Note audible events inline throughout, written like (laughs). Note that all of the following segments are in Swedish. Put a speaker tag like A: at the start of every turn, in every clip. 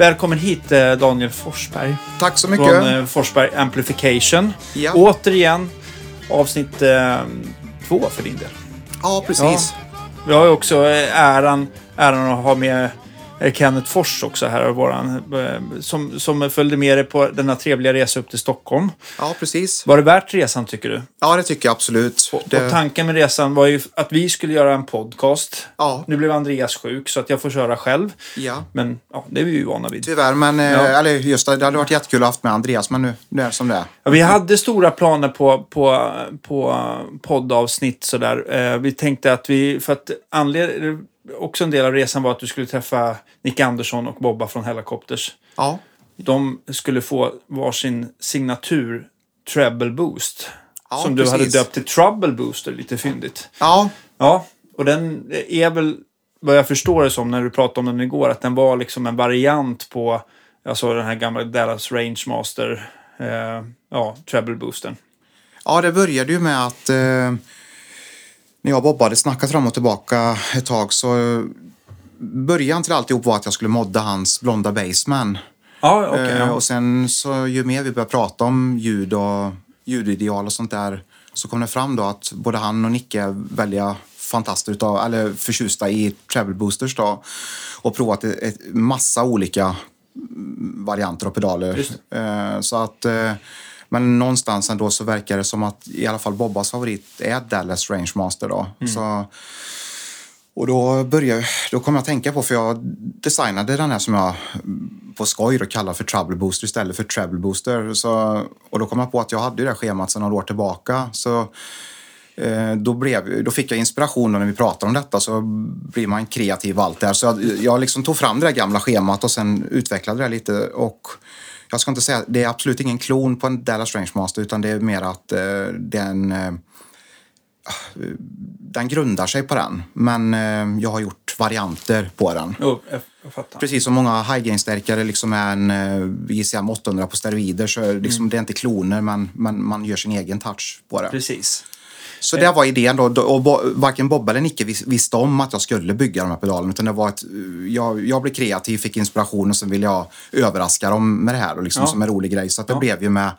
A: Välkommen hit eh, Daniel Forsberg.
B: Tack så
A: Från
B: mycket.
A: eh, Forsberg Amplification.
B: Ja.
A: Återigen avsnitt eh, två för din del.
B: Ja, precis.
A: Vi har ju också äran, äran att ha med Kenneth Fors också här, våran, eh, som, som följde med dig på denna trevliga resa upp till Stockholm.
B: Ja, precis.
A: Var det värt resan tycker du?
B: Ja, det tycker jag absolut.
A: Och,
B: Det,
A: och tanken med resan var ju att vi skulle göra en podcast.
B: ja,
A: Nu blev Andreas sjuk så att jag får köra själv.
B: ja.
A: Men ja, det är vi ju vana vid.
B: Tyvärr, men eh,
A: Ja.
B: eller just det, det hade varit jättekul att ha haft med Andreas, men nu det är som det är.
A: Ja, vi hade stora planer på, på, på poddavsnitt sådär. Eh, vi tänkte att vi, för att anled, också en del av resan var att du skulle träffa Nick Andersson och Bobba från Hellacopters.
B: Ja,
A: De skulle få varsin signatur treble boost.
B: Ja,
A: som du hade
B: precis.
A: döpt till trouble booster, lite fyndigt.
B: ja,
A: Ja, och den är väl, vad jag förstår det som när du pratade om den igår, att den var liksom en variant på alltså den här gamla Dallas Rangemaster, eh, ja, treble boosten.
B: ja, det började ju med att eh, när jag och Bobba hade snackat fram och tillbaka ett tag så början till alltihop var att jag skulle modda hans blonda baseman.
A: Ja, okej.
B: Eh,
A: ja.
B: och sen så ju mer vi började prata om ljud och ljudideal och sånt där så kom det fram då att både han och Nicke är väldiga fantaster utav, eller förtjusta i treble boosters då och provat ett, massa olika varianter och pedaler. Eh, så att eh, men någonstans ändå så verkar det som att i alla fall Bobbas favorit är Dallas Range Master då. Så, och då, började, då kom jag att tänka på, för jag designade den här som jag på skoj då kallar för Trouble Booster istället för Treble Booster. Så, och då kom jag på att jag hade ju det schemat sedan några år tillbaka. Så eh, då, blev, då fick jag inspiration när vi pratade om detta så blir man kreativ allt det här. Så jag, jag liksom tog fram det där gamla schemat och sen utvecklade det lite. Och jag ska inte säga, det är absolut ingen klon på en Dallas Range Master utan det är mer att eh, den eh, den grundar sig på den, men eh, jag har gjort varianter på den.
A: Jo, jag, fattar.
B: Precis som många high gain-stärkare liksom är en eh, JCM 800 på steroider så liksom, det är inte kloner men, men man gör sin egen touch på det.
A: Precis.
B: Så det var idén då. Och varken Bob eller Nicke vis, visste om att jag skulle bygga de här pedalerna. Utan det var ett, jag, jag blev kreativ, fick inspiration och sen ville jag överraska dem med det här. Och liksom
A: Ja.
B: som en rolig grej. Så det
A: Ja.
B: blev ju med,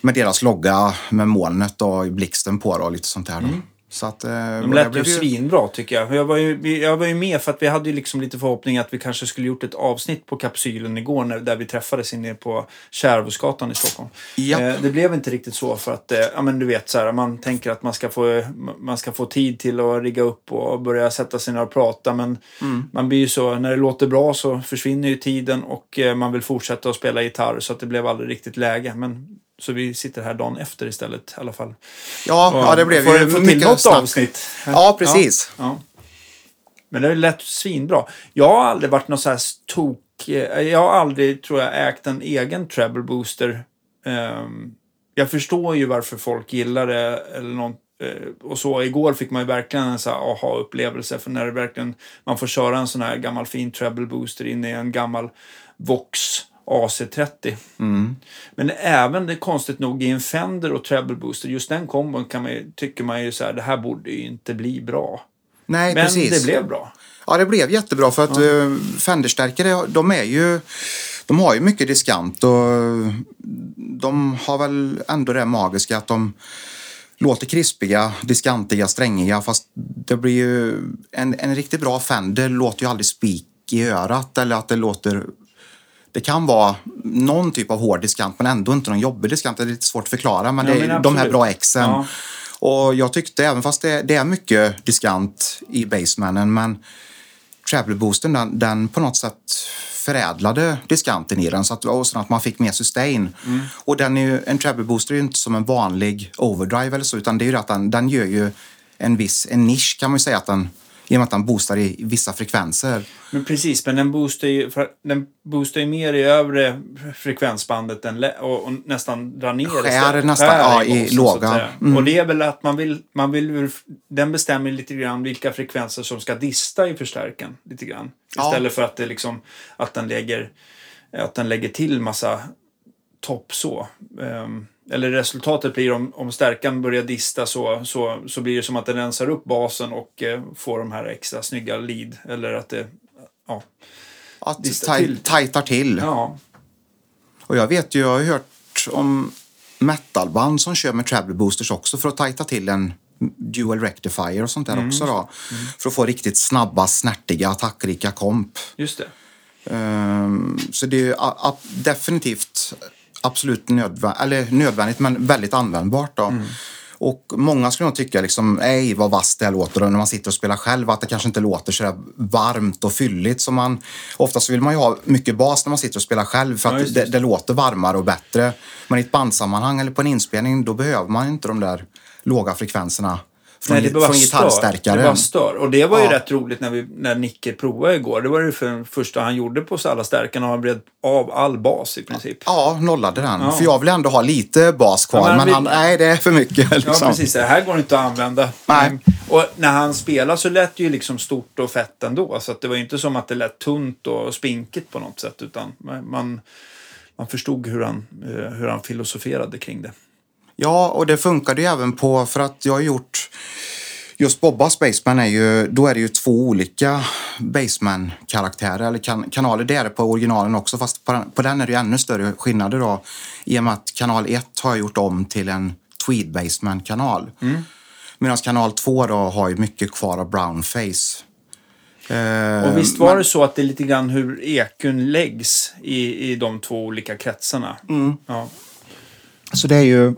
B: med deras logga, med molnet och blixten på det och lite sånt där. Då. Så att, eh,
A: De lät ju svinbra tycker jag. Jag var ju, jag var ju med för att vi hade ju liksom lite förhoppning att vi kanske skulle gjort ett avsnitt på kapsylen igår när, där vi träffades inne på Kärvhusgatan i Stockholm.
B: Ja.
A: Eh, det blev inte riktigt så för att, eh, ja men du vet så här, man tänker att man ska få, man ska få tid till att rigga upp och börja sätta sig ner och prata men
B: Mm.
A: man blir ju så, när det låter bra så försvinner ju tiden och eh, man vill fortsätta att spela gitarr så att det blev aldrig riktigt läge. Men, så vi sitter här dagen efter istället i alla fall.
B: Ja, ja, det blev
A: får,
B: ju
A: till
B: mycket
A: något
B: snack.
A: avsnitt.
B: Ja, precis.
A: Ja, ja. Men det lät svinbra. Jag har aldrig varit någon så här tok... eh, Jag har aldrig, tror jag, ägt en egen treble booster. Ehm, jag förstår ju varför folk gillar det eller någon, eh, och så. Igår fick man ju verkligen en så här aha-upplevelse för när det verkligen man får köra en sån här gammal fin treble booster in i en gammal Vox AC30.
B: Mm.
A: Men även det konstigt nog i en Fender och treble booster, just den kombon kan man ju, tycker man ju så här, det här borde ju inte bli bra.
B: Nej,
A: Men
B: precis.
A: det blev bra.
B: Ja, det blev jättebra för att ja. Fenderstärkare, de är ju... De har ju mycket diskant och de har väl ändå det magiska att de låter krispiga, diskantiga, strängiga fast det blir ju... En, en riktigt bra Fender låter ju aldrig spik i örat eller att det låter... Det kan vara någon typ av hård diskant men ändå inte någon jobbig diskant. Det är lite svårt att förklara men,
A: Ja,
B: det,
A: men
B: är de här bra exen.
A: Ja.
B: Och jag tyckte, även fast det, det är mycket diskant i basemanen, men treble boosten den, den på något sätt förädlade diskanten i den så att, och så att man fick mer sustain. Och den är ju, en treble booster är ju inte som en vanlig overdrive eller så, utan det är ju att den, den gör ju en viss en nisch kan man ju säga att den, i och med att den boostar i vissa frekvenser.
A: Men precis, men den boostar ju, den boostar ju mer i övre frekvensbandet än, och, och nästan drar ner
B: Skär
A: istället.
B: nästan, ja, i låga. Mm.
A: Och det är väl att man vill, man vill, den bestämmer lite grann vilka frekvenser som ska dista i förstärkaren. Lite grann.
B: Ja.
A: Istället för att det liksom, att den lägger, att den lägger till massa topp så. Ehm, eller resultatet blir om, om stärkan börjar dista så, så, så blir det som att den rensar upp basen och eh, får de här extra snygga lead. Eller att det, ja.
B: Att taj-
A: till.
B: tajtar till.
A: Ja.
B: Och jag vet ju, jag har hört om metalband som kör med treble boosters också för att tajta till en dual rectifier och sånt där också då. För att få riktigt snabba, snärtiga, attackrika komp.
A: Just det.
B: Ehm, så det är ju definitivt absolut nödvändigt, eller nödvändigt men väldigt användbart då. Och många skulle nog tycka liksom, ej vad vasst det här låter och när man sitter och spelar själv att det kanske inte låter så där varmt och fylligt som man... Oftast vill man ju ha mycket bas när man sitter och spelar själv för
A: Ja,
B: att det.
A: det
B: låter varmare och bättre. Men i ett bandsammanhang eller på en inspelning då behöver man inte de där låga frekvenserna från,
A: Nej, det
B: från gitarrstärkaren.
A: Det bara stör. Och det var ju
B: Ja.
A: rätt roligt när, vi, när Nicke provade igår. Det var ju för första han gjorde på alla stärkarna. Han bred av all bas i princip.
B: Ja, nollade den.
A: Ja.
B: För jag vill ändå ha lite bas kvar.
A: Ja, men
B: men
A: vi-
B: han, nej, det är för mycket. (laughs) Liksom.
A: Ja, precis. Det här går inte att använda.
B: Nej.
A: Mm. Och när han spelade så lät det ju liksom stort och fett ändå. Så att det var ju inte som att det lät tunt och spinkigt på något sätt. Utan man, man förstod hur han, eh, hur han filosoferade kring det.
B: Ja, och det funkade ju även på, för att jag har gjort Just Bobbas Baseman är ju, då är det ju två olika Baseman-karaktärer, eller kan, kanaler. Det är det på originalen också, fast på den, på den är det ju ännu större skillnader då. I och med att kanal 1 har jag gjort om till en Tweed Baseman-kanal. Medan kanal 2 då har ju mycket kvar av brownface. Eh,
A: Och visst var
B: men-
A: det så att det är lite grann hur ekun läggs i, i de två olika kretsarna?
B: Mm.
A: Ja.
B: Så det är ju...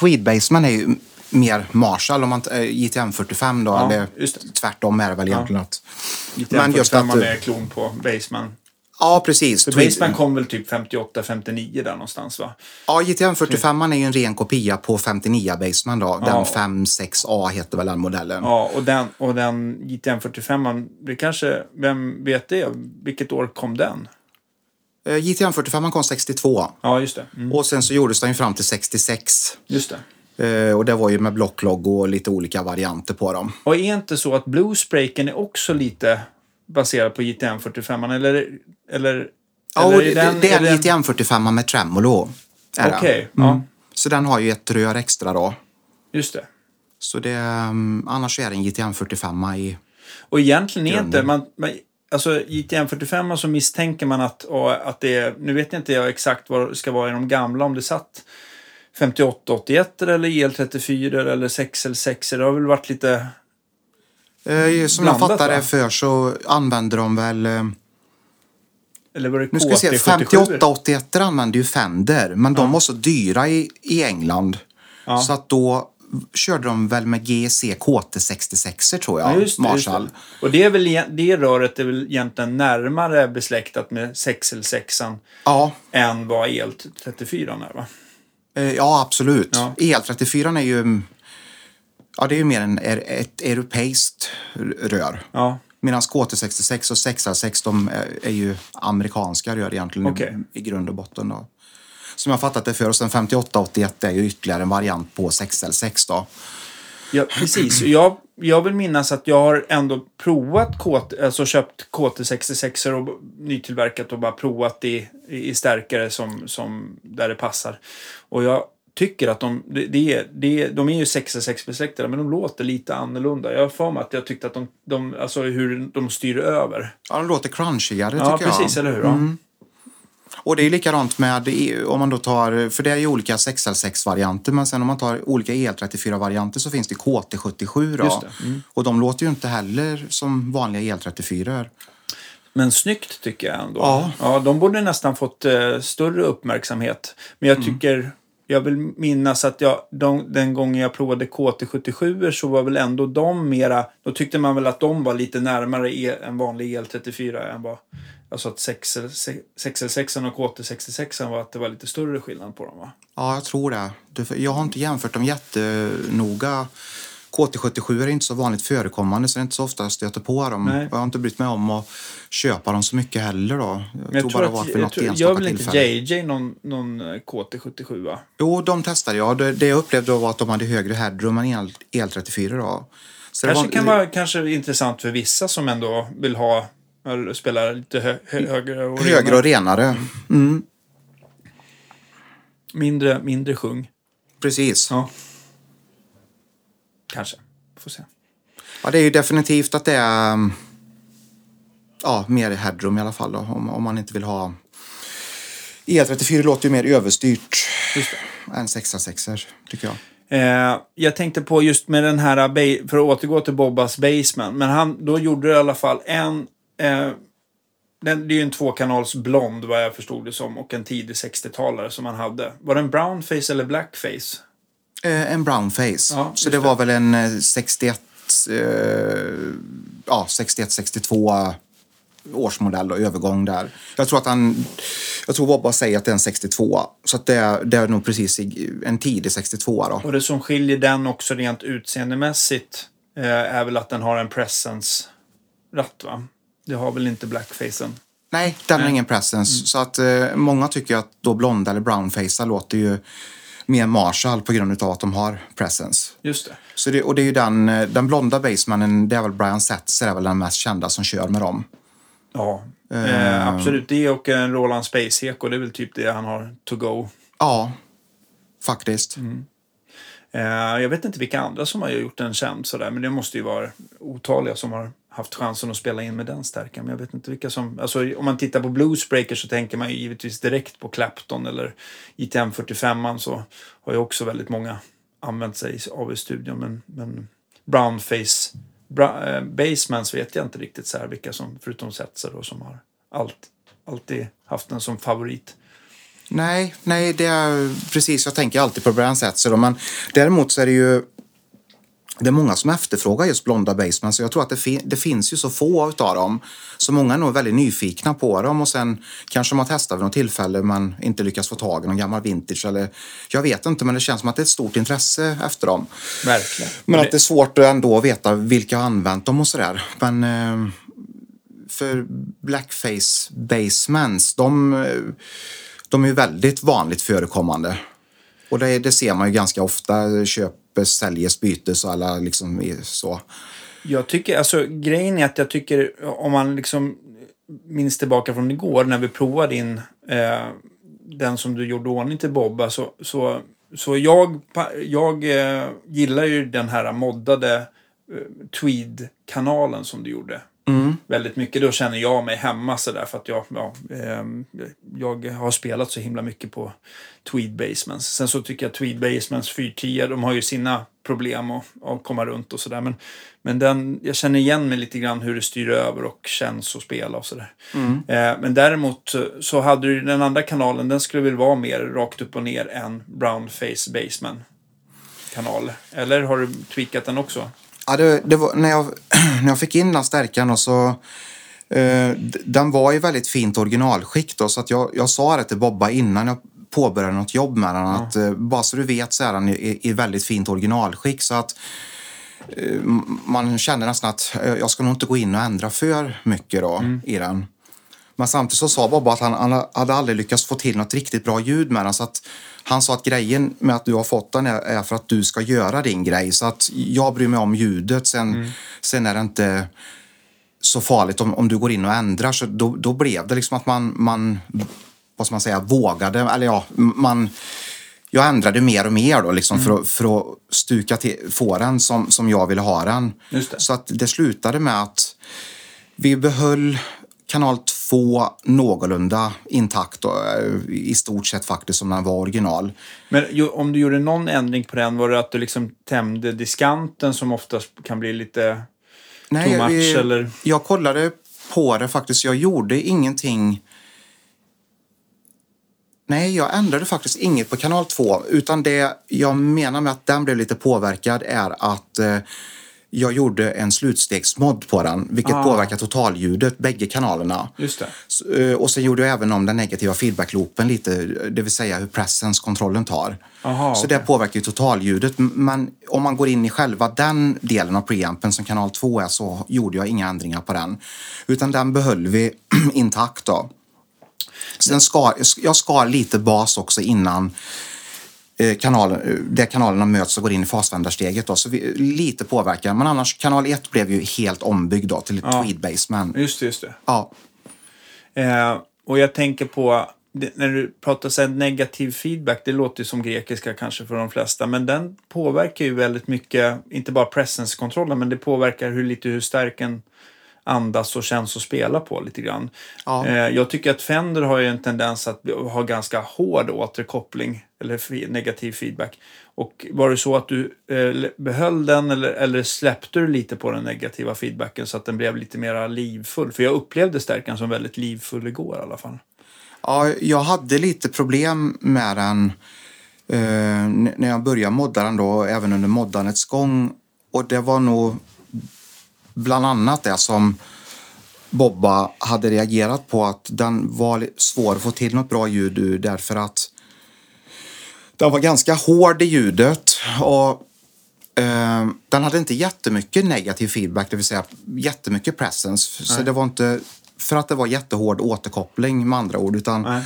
B: Tweed Baseman är ju mer Marshall, om man äh, JTM 45 då.
A: Ja,
B: eller tvärtom är det väl egentligen. Att,
A: Lite
B: Men just att
A: man är klon på Baseman.
B: ja, precis.
A: För
B: Tweed-
A: Baseman kom väl typ 58-59 där någonstans va?
B: Ja, JTM 45 är ju en ren kopia på 59 Baseman då. Den
A: Ja.
B: 56A heter väl den modellen.
A: Ja, och den, och den JTM 45, det kanske, vem vet det? Vilket år kom den?
B: Eh, JTM 45 kom 62.
A: Ja, just det. Mm.
B: Och sen så gjordes den ju fram till 66.
A: Just det.
B: Eh, och det var ju med blocklogo och lite olika varianter på dem.
A: Och är inte så att Bluesbreaken är också lite baserad på JTM 45? Eller, eller,
B: Ja,
A: eller
B: och det, det är en
A: den-
B: JTM 45 med tremolo. är det.
A: Okej, ja.
B: Så den har ju ett rör extra då.
A: Just det.
B: Så det, um, annars är det en JTM 45 i...
A: Och egentligen är inte, man, man, alltså JTM 45 så misstänker man att, att det är, nu vet jag inte jag exakt vad det ska vara i de gamla, om det satt 5881 eller EL34 eller 6L6, det har väl varit lite,
B: Eh, som
A: Blandat,
B: jag fattar det för så använder de väl... Eh,
A: eller var det
B: nu ska se,
A: KT77?
B: 5881 använder ju Fender, men de var så dyra i, i England.
A: Ja.
B: Så att då körde de väl med GC KT66 tror jag,
A: Ja, just det, just
B: Marshall.
A: det. Och det, är väl, egent- det röret är väl egentligen närmare besläktat med 6L6
B: Ja,
A: än vad EL34 är va?
B: eh, ja absolut.
A: Ja.
B: EL34 är ju... Ja, det är ju mer en, ett europeiskt rör.
A: Ja,
B: Medan KT66 och 6R6 de är, är ju amerikanska rör egentligen i-
A: Okej.
B: i grund och botten. Då. Som jag fattat det för. Och sen 5881 är ju ytterligare en variant på 6L6 då.
A: Ja, precis. Jag, jag vill minnas att jag har ändå provat KT, alltså köpt KT66 och nytillverkat och bara provat i, i stärkare som, som där det passar. Och jag tycker att de, det, det, de är ju 66 besläktade men de låter lite annorlunda. Jag har för mig att jag tyckte att de, de alltså hur de styr över.
B: Ja, de låter crunchigare
A: Ja,
B: tycker
A: precis,
B: jag.
A: eller hur? Ja.
B: Och det är likadant med om man då tar, för det är ju olika 6L6-varianter, men sen om man tar olika EL34-varianter så finns det KT77 då.
A: Det. Mm.
B: Och de låter ju inte heller som vanliga EL34.
A: Men snyggt tycker jag ändå.
B: Ja.
A: ja de borde nästan fått eh, större uppmärksamhet. Men jag
B: Mm.
A: tycker, jag vill minnas att jag, de, den gången jag provade KT77 så var väl ändå de mera, då tyckte man väl att de var lite närmare e, en vanlig EL34 än vad, alltså att 6L6 och KT66 var att det var lite större skillnad på dem va?
B: Ja, jag tror det. Det- Jag har inte jämfört dem jättenoga. KT77 är inte så vanligt förekommande så det är inte så ofta jag stöter på dem.
A: Nej.
B: Jag har inte brytt mig om att köpa dem så mycket heller. Då. Jag,
A: jag
B: tror bara det var
A: att,
B: för
A: jag
B: något
A: tror, gör
B: enstaka
A: väl inte. JJ någon, någon eh, KT77 va?
B: Jo, de testade jag. Det, det jag upplevde var att de hade högre headroom än El, El34. Då. Så det
A: Kanske
B: var,
A: kan vara kanske intressant för vissa som ändå vill ha, eller spela lite hö, hö, högre och
B: högre
A: renare.
B: och renare. Mm,
A: Mindre, mindre sjung.
B: precis.
A: Ja. Kanske. Får se.
B: Ja, det är ju definitivt att det är... um, ja, mer headroom i alla fall då, om, om man inte vill ha... E34 låter ju mer överstyrt än 606 tycker jag.
A: Eh, jag tänkte på just med den här, ba- för att återgå till Bobbas Basement, men han, då gjorde det i alla fall en, eh, den, det är ju en tvåkanals blond vad jag förstod det som och en tidig 60-talare som han hade. Var det en brownface eller blackface?
B: Eh, en brownface.
A: Ja,
B: så
A: just
B: det var väl en eh, 61, eh, ja 61-62 årsmodell och övergång där. Jag tror att han, jag tror Bobba säger att det är en 62 så att det, är- det är nog precis en tidig 62 då.
A: Och det som skiljer den också rent utseendemässigt eh, är väl att den har en presence-ratt va? Det har väl inte blackfacen?
B: Nej, den har ingen presence. Så att eh, många tycker att då blonda eller brownface låter ju mer Marshall på grund av att de har presence.
A: Just det.
B: Så det, och det är ju den, eh, den blonda basemannen, det är väl Brian Setzer är väl den mest kända som kör med dem.
A: Ja, eh, absolut. Det och en Roland Space Eco, det är väl typ det han har to go.
B: Ja, faktiskt.
A: Eh, jag vet inte vilka andra som har gjort den känd sådär, men det måste ju vara otaliga som har haft chansen att spela in med den stärkan. Men jag vet inte vilka som... Alltså, om man tittar på Bluesbreaker så tänker man ju givetvis direkt på Clapton eller ITM 45 så har ju också väldigt många använt sig av i studion. Men, men Brownface bra, eh, Basemans vet jag inte riktigt så här vilka som, förutom Setzer då, som har allt, alltid haft den som favorit.
B: Nej, nej, det är precis. Jag tänker alltid på Brian Setzer. då, Men däremot så är det ju det är många som efterfrågar just blonda basemans. Så jag tror att det, fi- det finns ju så få utav dem. Så många är nog väldigt nyfikna på dem och sen kanske man testar vid något tillfälle men inte lyckas få tag i någon gammal vintage eller jag vet inte men det känns som att det är ett stort intresse efter dem.
A: Verkligen.
B: Men
A: Och
B: att det är svårt att ändå veta vilka har använt dem och sådär. Men eh, för blackface basemans, de, de är ju väldigt vanligt förekommande. Och det, det ser man ju ganska ofta. Köper, säljes, bytes och alla liksom är så.
A: Jag tycker, alltså grejen är att jag tycker om man liksom minns tillbaka från igår när vi provade in eh, den som du gjorde ordning till Bobba så, så, så jag, jag eh, gillar ju den här moddade eh, Tweed-kanalen som du gjorde. Väldigt mycket. Då känner jag mig hemma sådär för att jag, ja, ehm, jag har spelat så himla mycket på Tweed Basemans. Sen så tycker jag Tweed Basemans 410, de har ju sina problem att, att komma runt och sådär. Men, men den, jag känner igen mig lite grann hur det styr över och känns att spela och sådär. Eh, men däremot eh, så hade du den andra kanalen, den skulle väl vara mer rakt upp och ner än Brownface Baseman kanal. Eller har du tweakat den också?
B: Ja, det, det var, när, jag, (clears throat) när jag fick in den stärkan och så eh, den var i väldigt fint originalskick då, så att jag, jag sa det till Bobba innan jag påbörjade något jobb med den att eh, bara så du vet så är den i, i, väldigt fint originalskick så att eh, man känner nästan att eh, jag ska nog inte gå in och ändra för mycket då i den. Men samtidigt så sa Bobba att han, han hade aldrig lyckats få till något riktigt bra ljud med den. Så att han sa att grejen med att du har fått den är, för att du ska göra din grej. Så att jag bryr mig om ljudet. Sen, sen är det inte så farligt om, om du går in och ändrar. Så då, då blev det liksom att man, man, vad ska man säga, vågade. Eller ja, man... Jag ändrade mer och mer då liksom för, att, för att stuka till, få den som, som jag ville ha den. Så att det slutade med att vi behöll kanal 2 någorlunda intakt och, eh, i stort sett faktiskt som den var original.
A: Men om du gjorde någon ändring på den, var det att du liksom tämjde diskanten som oftast kan bli lite too much?
B: vi-
A: eller?
B: jag kollade på det faktiskt. Jag gjorde ingenting. Nej, jag ändrade faktiskt inget på kanal 2. Utan det jag menar med att den blev lite påverkad är att eh, jag gjorde en slutstegsmod på den, vilket
A: Ah.
B: påverkar totalljudet, bägge kanalerna.
A: Just det.
B: Eh, Och sen gjorde jag även om den negativa feedbackloopen lite, det vill säga hur presence-kontrollen tar.
A: Aha,
B: så
A: okej.
B: det påverkar ju totalljudet. Men om man går in i själva den delen av preampen som kanal 2 är så gjorde jag inga ändringar på den. Utan den behöll vi (clears throat) intakt då. Sen skar, jag skar lite bas också innan kanalen, eh, där kanalerna möts och går in i fasvändarsteget. Då, så vi, lite påverkan. Men annars, kanal 1 blev ju helt ombyggd då, till ett
A: Ja.
B: tweed basement.
A: Just det, just det.
B: Ja.
A: Eh, och jag tänker på, när du pratar här negativ feedback, det låter ju som grekiska kanske för de flesta, men den påverkar ju väldigt mycket, inte bara presence-kontrollen, men det påverkar hur lite hur stärken andas och känns och spela på lite grann.
B: Ja.
A: Eh, jag tycker att Fender har ju en tendens att ha ganska hård återkoppling eller negativ feedback. Och var det så att du eh, behöll den eller, eller släppte du lite på den negativa feedbacken så att den blev lite mer livfull? För jag upplevde stärkan som väldigt livfull igår i alla fall.
B: Ja, jag hade lite problem med den eh, när jag började modda den då, även under moddandets gång. Och det var nog bland annat det som Bobba hade reagerat på att den var svår att få till något bra ljud ur därför att den var ganska hård i ljudet och eh, den hade inte jättemycket negativ feedback, det vill säga jättemycket presence. Så det var inte för att det var jättehård återkoppling med andra ord, utan
A: Nej.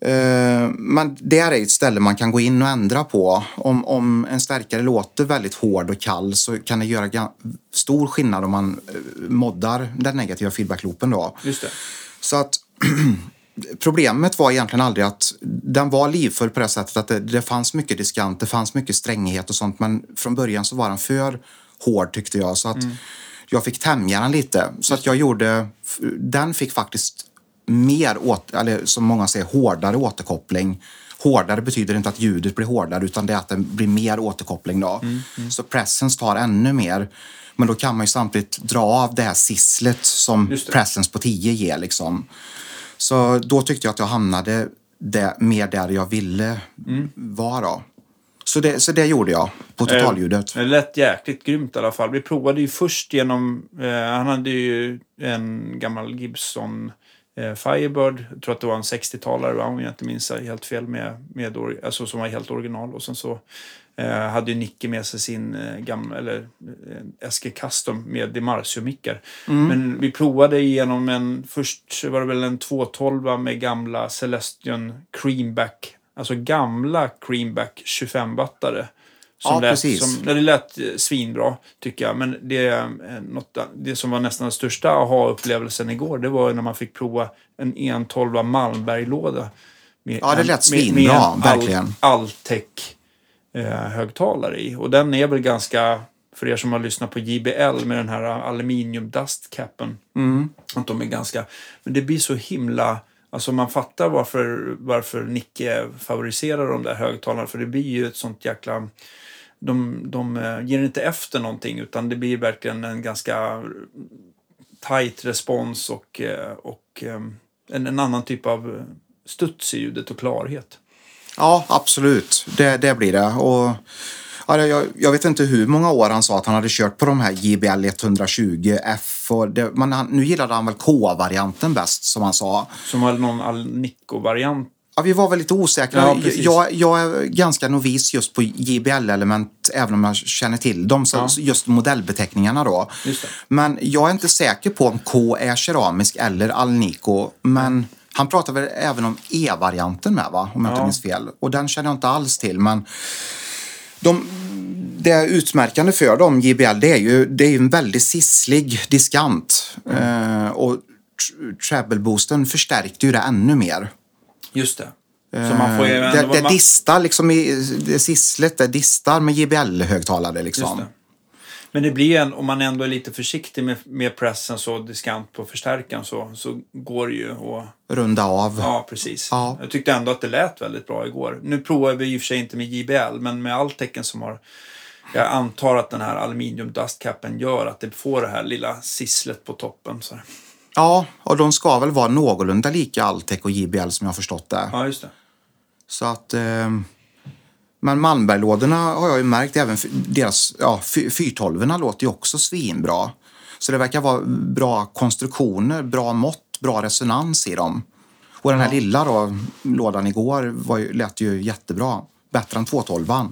B: Eh, men det är ett ställe man kan gå in och ändra på. Om, om en stärkare låter väldigt hård och kall så kan det göra stor skillnad om man eh, moddar den negativa feedbackloopen. Då.
A: Just det.
B: Så att (clears throat) problemet var egentligen aldrig att den var livfull på det sättet att det, det fanns mycket diskant, det fanns mycket stränghet och sånt. Men från början så var den för hård tyckte jag. Så att jag fick tämja den lite. Så att jag gjorde, den fick faktiskt mer, åt, eller som många säger, hårdare återkoppling. Hårdare betyder inte att ljudet blir hårdare utan det är att det blir mer återkoppling. Då. Så presence tar ännu mer. Men då kan man ju samtidigt dra av det här sisslet som presence på 10 ger. Liksom. Så då tyckte jag att jag hamnade det, mer där jag ville vara. Så det, så det gjorde jag på totalljudet.
A: Det lät jäkligt grymt i alla fall. Vi provade ju först genom... Eh, han hade ju en gammal Gibson eh, Firebird. Jag tror att det var en 60-talare, om jag inte minns helt fel, med, med, alltså, som var helt original. Och sen så eh, hade ju Nicke med sig sin eh, gamla, eller eh, SG Custom med Demarcio-mickar. Men vi provade igenom en, först var det väl en 212 med gamla Celestion Creamback. Alltså gamla Creamback 25-wattare. Som
B: Ja,
A: lät,
B: precis.
A: Som, det lät eh, svinbra, tycker jag. Men det, är, eh, något, det som var nästan den största aha-upplevelsen igår, det var när man fick prova en 112 Malmberg-låda. Med
B: Ja, det lät
A: med- med
B: svinbra,
A: en
B: verkligen.
A: Alltech eh, högtalare i. Och den är väl ganska, för er som har lyssnat på JBL med den här aluminium dustcapen,
B: Mm.
A: att de är ganska, men det blir så himla, alltså man fattar varför, varför Nicke favoriserar de där högtalarna, för det blir ju ett sånt jäkla, de, de eh, ger inte efter någonting utan det blir verkligen en ganska tight respons och, eh, och eh, en, en annan typ av studs i ljudet och klarhet.
B: Ja, absolut. Det, det blir det. Och, ja, jag, jag vet inte hur många år han sa att han hade kört på de här JBL 120F. Och det, men han, nu gillade han väl K-varianten bäst, som han sa.
A: Som har någon Alnico-variant.
B: Ja, vi var väl lite osäkra.
A: Ja,
B: jag, jag är ganska novis just på JBL-element, även om jag känner till dem. Så,
A: Ja.
B: Just modellbeteckningarna då. Men jag är inte säker på om K är keramisk eller Alnico. Men han pratar väl även om E-varianten med, va? om jag inte minns fel. Och den känner jag inte alls till. Men de, det utmärkande för dem, JBL, det är ju, det är en väldigt sisslig diskant. Eh, och tr- treble-boosten förstärkte ju det ännu mer.
A: Just det. Så man får ju
B: Eh,
A: ändå...
B: det, det
A: man-
B: distar liksom i det sisslet, det distar med JBL-högtalare liksom.
A: det. Men det blir en, om man ändå är lite försiktig med, med pressen så diskant på förstärkaren så, så går det ju att...
B: Runda av.
A: Ja, precis.
B: Ja.
A: Jag tyckte ändå att det lät väldigt bra igår. Nu provar vi i och för sig inte med JBL, men med all tecken som har... Jag antar att den här aluminium dustcapen gör att det får det här lilla sisslet på toppen. Så.
B: Ja, och de ska väl vara någorlunda lika Altec och JBL som jag har förstått det.
A: Ja, just det.
B: Så att... Eh, men Malmberglådorna har jag ju märkt även deras... Ja, fy- 412 låter ju också svinbra. Så det verkar vara bra konstruktioner, bra mått, bra resonans i dem. Och den här lilla då, lådan igår var ju, lät ju jättebra. Bättre än 212
A: Ja,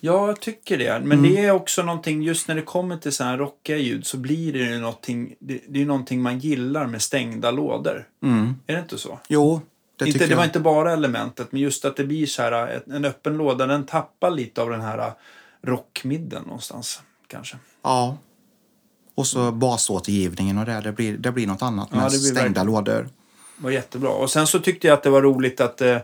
A: jag tycker det. Men det är också någonting, just när det kommer till så här rockiga ljud så blir det ju någonting, det, det är någonting man gillar med stängda lådor. Är det inte så?
B: Jo, det
A: inte, det var
B: jag.
A: inte bara elementet, men just att det blir så här, en öppen låda, den tappar lite av den här rockmidden någonstans, kanske.
B: Ja. Och så basåtergivningen och det, det blir, det blir något annat med
A: Ja, det
B: stängda
A: verkligen-
B: lådor.
A: var jättebra. Och sen så tyckte jag att det var roligt att eh,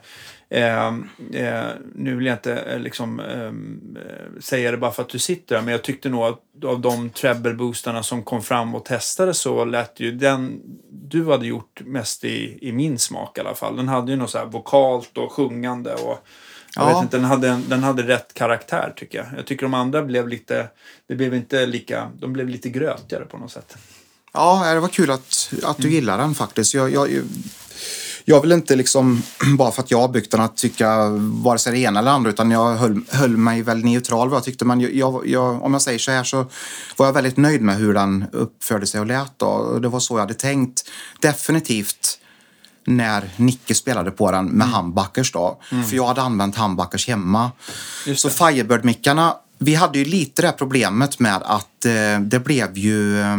A: Eh, eh, nu vill jag inte eh, liksom, ehm, eh, säga det bara för att du sitter där, men jag tyckte nog att av de treble-boostarna som kom fram och testade så lät ju den du hade gjort mest i, i min smak i alla fall. Den hade ju något så här vokalt och sjungande och jag
B: Ja.
A: vet inte, den hade, den hade rätt karaktär tycker jag. Jag tycker de andra blev lite, det blev inte lika, de blev lite grötigare på något sätt.
B: Ja, det var kul att, att du gillar den faktiskt. Jag, jag, jag vill inte liksom, (clears throat) bara för att jag har byggt den, att tycka vare sig det ena eller andra, utan jag höll, höll mig väl neutral vad jag tyckte. Men jag, jag, om jag säger så här så var jag väldigt nöjd med hur den uppförde sig och lät. Då. Det var så jag hade tänkt. Definitivt när Nicke spelade på den med humbuckers då. För jag hade använt humbuckers hemma. Så. Firebird-mickarna, vi hade ju lite det här problemet med att eh, det blev ju... Eh,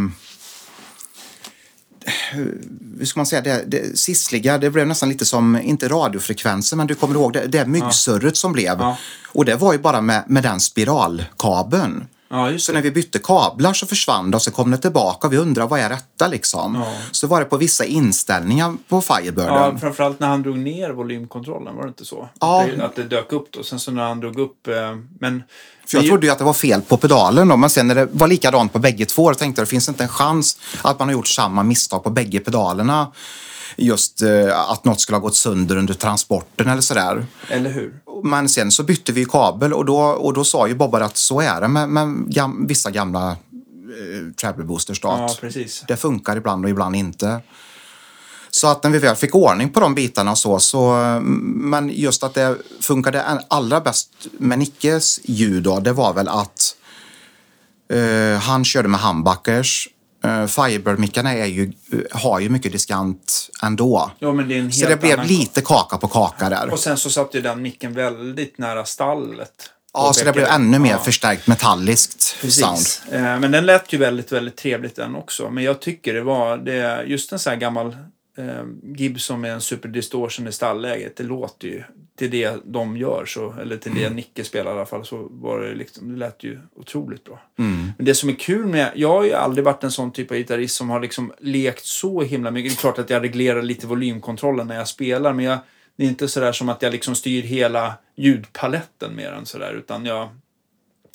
B: hur ska man säga, det, det sissliga, det blev nästan lite som, inte radiofrekvenser, men du kommer ihåg det, det myggsurret som blev.
A: Ja.
B: Och det var ju bara med, med den spiralkabeln.
A: Ja, just
B: Så när vi bytte kablar så försvann det och så kom det tillbaka och vi undrar vad är detta liksom.
A: Ja.
B: Så var det på vissa inställningar på Firebirden.
A: Ja, framförallt när han drog ner volymkontrollen, var det inte så?
B: Ja.
A: Att, det, att det dök upp då. Sen så när han drog upp... Eh, men...
B: För jag trodde ju att det var fel på pedalen då, men sen när det var likadant på bägge två, då tänkte jag det finns inte en chans att man har gjort samma misstag på bägge pedalerna. Just eh, att något skulle ha gått sönder under transporten eller sådär.
A: Eller hur?
B: Men sen så bytte vi kabel och då, och då sa ju Bobbar att så är det med, med gam, vissa gamla eh, treble boosters.
A: Ja, precis.
B: det funkar ibland och ibland inte. Så att när vi väl fick ordning på de bitarna och så, så men just att det funkade allra bäst med Nickes ljud då, det var väl att eh, han körde med humbuckers. Uh, Firebird-mickarna ju, eh, har ju mycket diskant ändå.
A: Ja, det
B: Så det blev lite kaka på kaka där.
A: Och sen så satt ju den micken väldigt nära stallet.
B: Ja, så det blev ännu mer
A: Ja,
B: förstärkt metalliskt sound.
A: Precis. Eh, Men den lät ju väldigt, väldigt trevligt den också. Men jag tycker det var, det, just en sån här gammal eh, Gibson med en super distortion i stallläget. Det låter ju till det de gör, så, eller till
B: Mm.
A: det Nicke spelar i alla fall, så var det liksom, det lät ju otroligt bra.
B: Mm.
A: Men det som är kul med, jag har ju aldrig varit en sån typ av gitarrist som har liksom lekt så himla mycket. Det är klart att jag reglerar lite volymkontrollen när jag spelar, men jag, det är inte sådär som att jag liksom styr hela ljudpaletten mer än sådär, utan jag,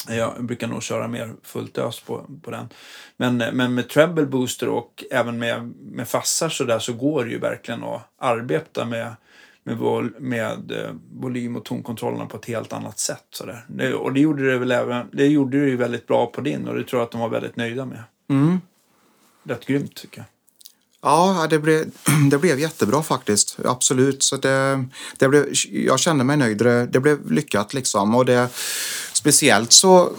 A: jag brukar nog köra mer fullt ös på, på den. Men, men med treble booster och även med, med fassar så där så går det ju verkligen att arbeta med, med, vol, med eh, volym och tonkontrollerna på ett helt annat sätt. Så där. Det, och det gjorde det väl även, det gjorde det ju väldigt bra på din och det tror jag att de var väldigt nöjda med.
B: Mm.
A: Rätt grymt tycker jag.
B: Ja, det blev, (clears throat) det blev jättebra faktiskt. Absolut. Så det, det blev, jag kände mig nöjd. Det, det blev lyckat liksom. Och det, speciellt så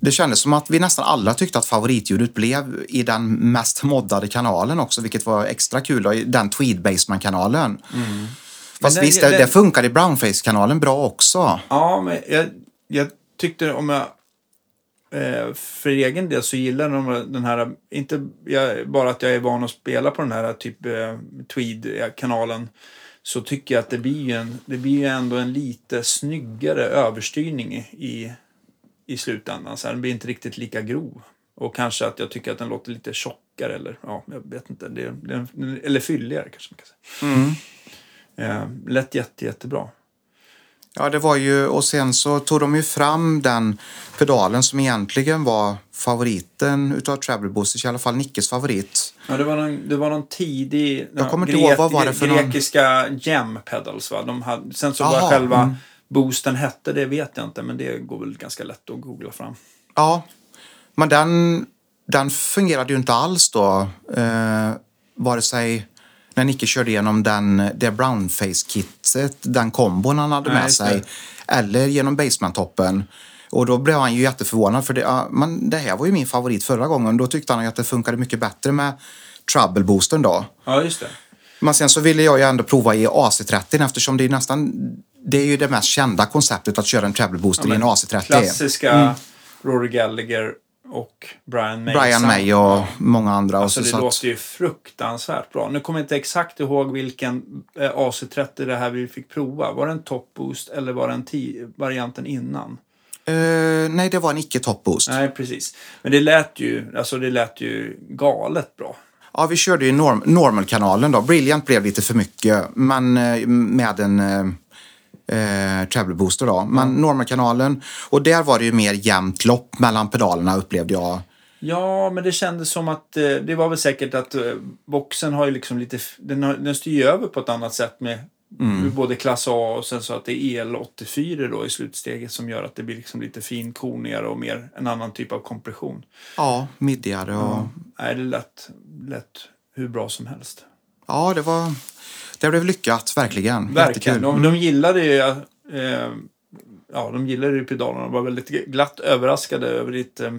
B: det kändes som att vi nästan alla tyckte att favoritljudet blev i den mest moddade kanalen också, vilket var extra kul. Då, den Tweed Baseman-kanalen. Fast
A: den-
B: visst, det,
A: den-
B: det funkar i Brownface-kanalen bra också.
A: Ja, men jag, jag tyckte om jag... Eh, för egen del så gillar de den här, inte jag, bara att jag är van att spela på den här typ eh, Tweed-kanalen. Så tycker jag att det blir ju, en, det blir ju ändå en lite snyggare överstyrning i, i, slutändan. Så här, den blir inte riktigt lika grov. Och kanske att jag tycker att den låter lite tjockare eller ja, jag vet inte. Det, det, eller fylligare kanske man kan säga.
B: Mm.
A: Eh, lät jätte, jättebra.
B: Ja, det var ju, och sen så tog de ju fram den pedalen som egentligen var favoriten utav Treble Boosters, i alla fall Nickes favorit.
A: Ja, det var någon, det var någon tidig...
B: Jag kommer inte ihåg, vad var det för någon-
A: Grekiska pedals, va? De hade, sen så
B: Jaha,
A: vad själva
B: mm.
A: boosten hette, det vet jag inte, men det går väl ganska lätt att googla fram.
B: Ja, men den, den fungerade ju inte alls då. Eh, vare sig när Nicke körde igenom den, det brownface-kittet, den kombon han hade
A: Nej,
B: med sig, eller genom basement-toppen. Och då blev han ju jätteförvånad för det, ja, men det här var ju min favorit förra gången. Då tyckte han att det funkade mycket bättre med Trouble-boosten då.
A: Ja, just det.
B: Men sen så ville jag ju ändå prova i AC30 eftersom det är nästan det är ju det mest kända konceptet att köra en treble booster i en AC30.
A: Klassiska Rory Gallagher och Brian May.
B: Brian May och många andra.
A: Alltså
B: så,
A: det låter ju fruktansvärt bra. Nu kommer jag inte exakt ihåg vilken eh, AC30 det här vi fick prova. Var det en top boost eller var det en varianten innan?
B: Eh, nej, det var en icke top boost.
A: Nej, precis. Men det lät ju, alltså det lät ju galet bra.
B: Ja, vi körde ju norm normalkanalen då. Brilliant blev lite för mycket, men eh, med en eh, treble booster då. Men normalkanalen, och där var det ju mer jämnt lopp mellan pedalerna upplevde jag.
A: Ja, men det kändes som att eh, det var väl säkert att eh, boxen har ju liksom lite, den, har, den styr över på ett annat sätt med med både klass A och sen så att det är el84 då i slutsteget som gör att det blir liksom lite finkornigare och mer en annan typ av kompression.
B: Ja, middigare och... Ja,
A: Nej, det lät, lät hur bra som helst.
B: det var... Det blev lyckat, verkligen.
A: Verkligen. De, de gillade ju eh, ja, de gillade ju pedalerna. De var väldigt glatt överraskade över ditt, eh,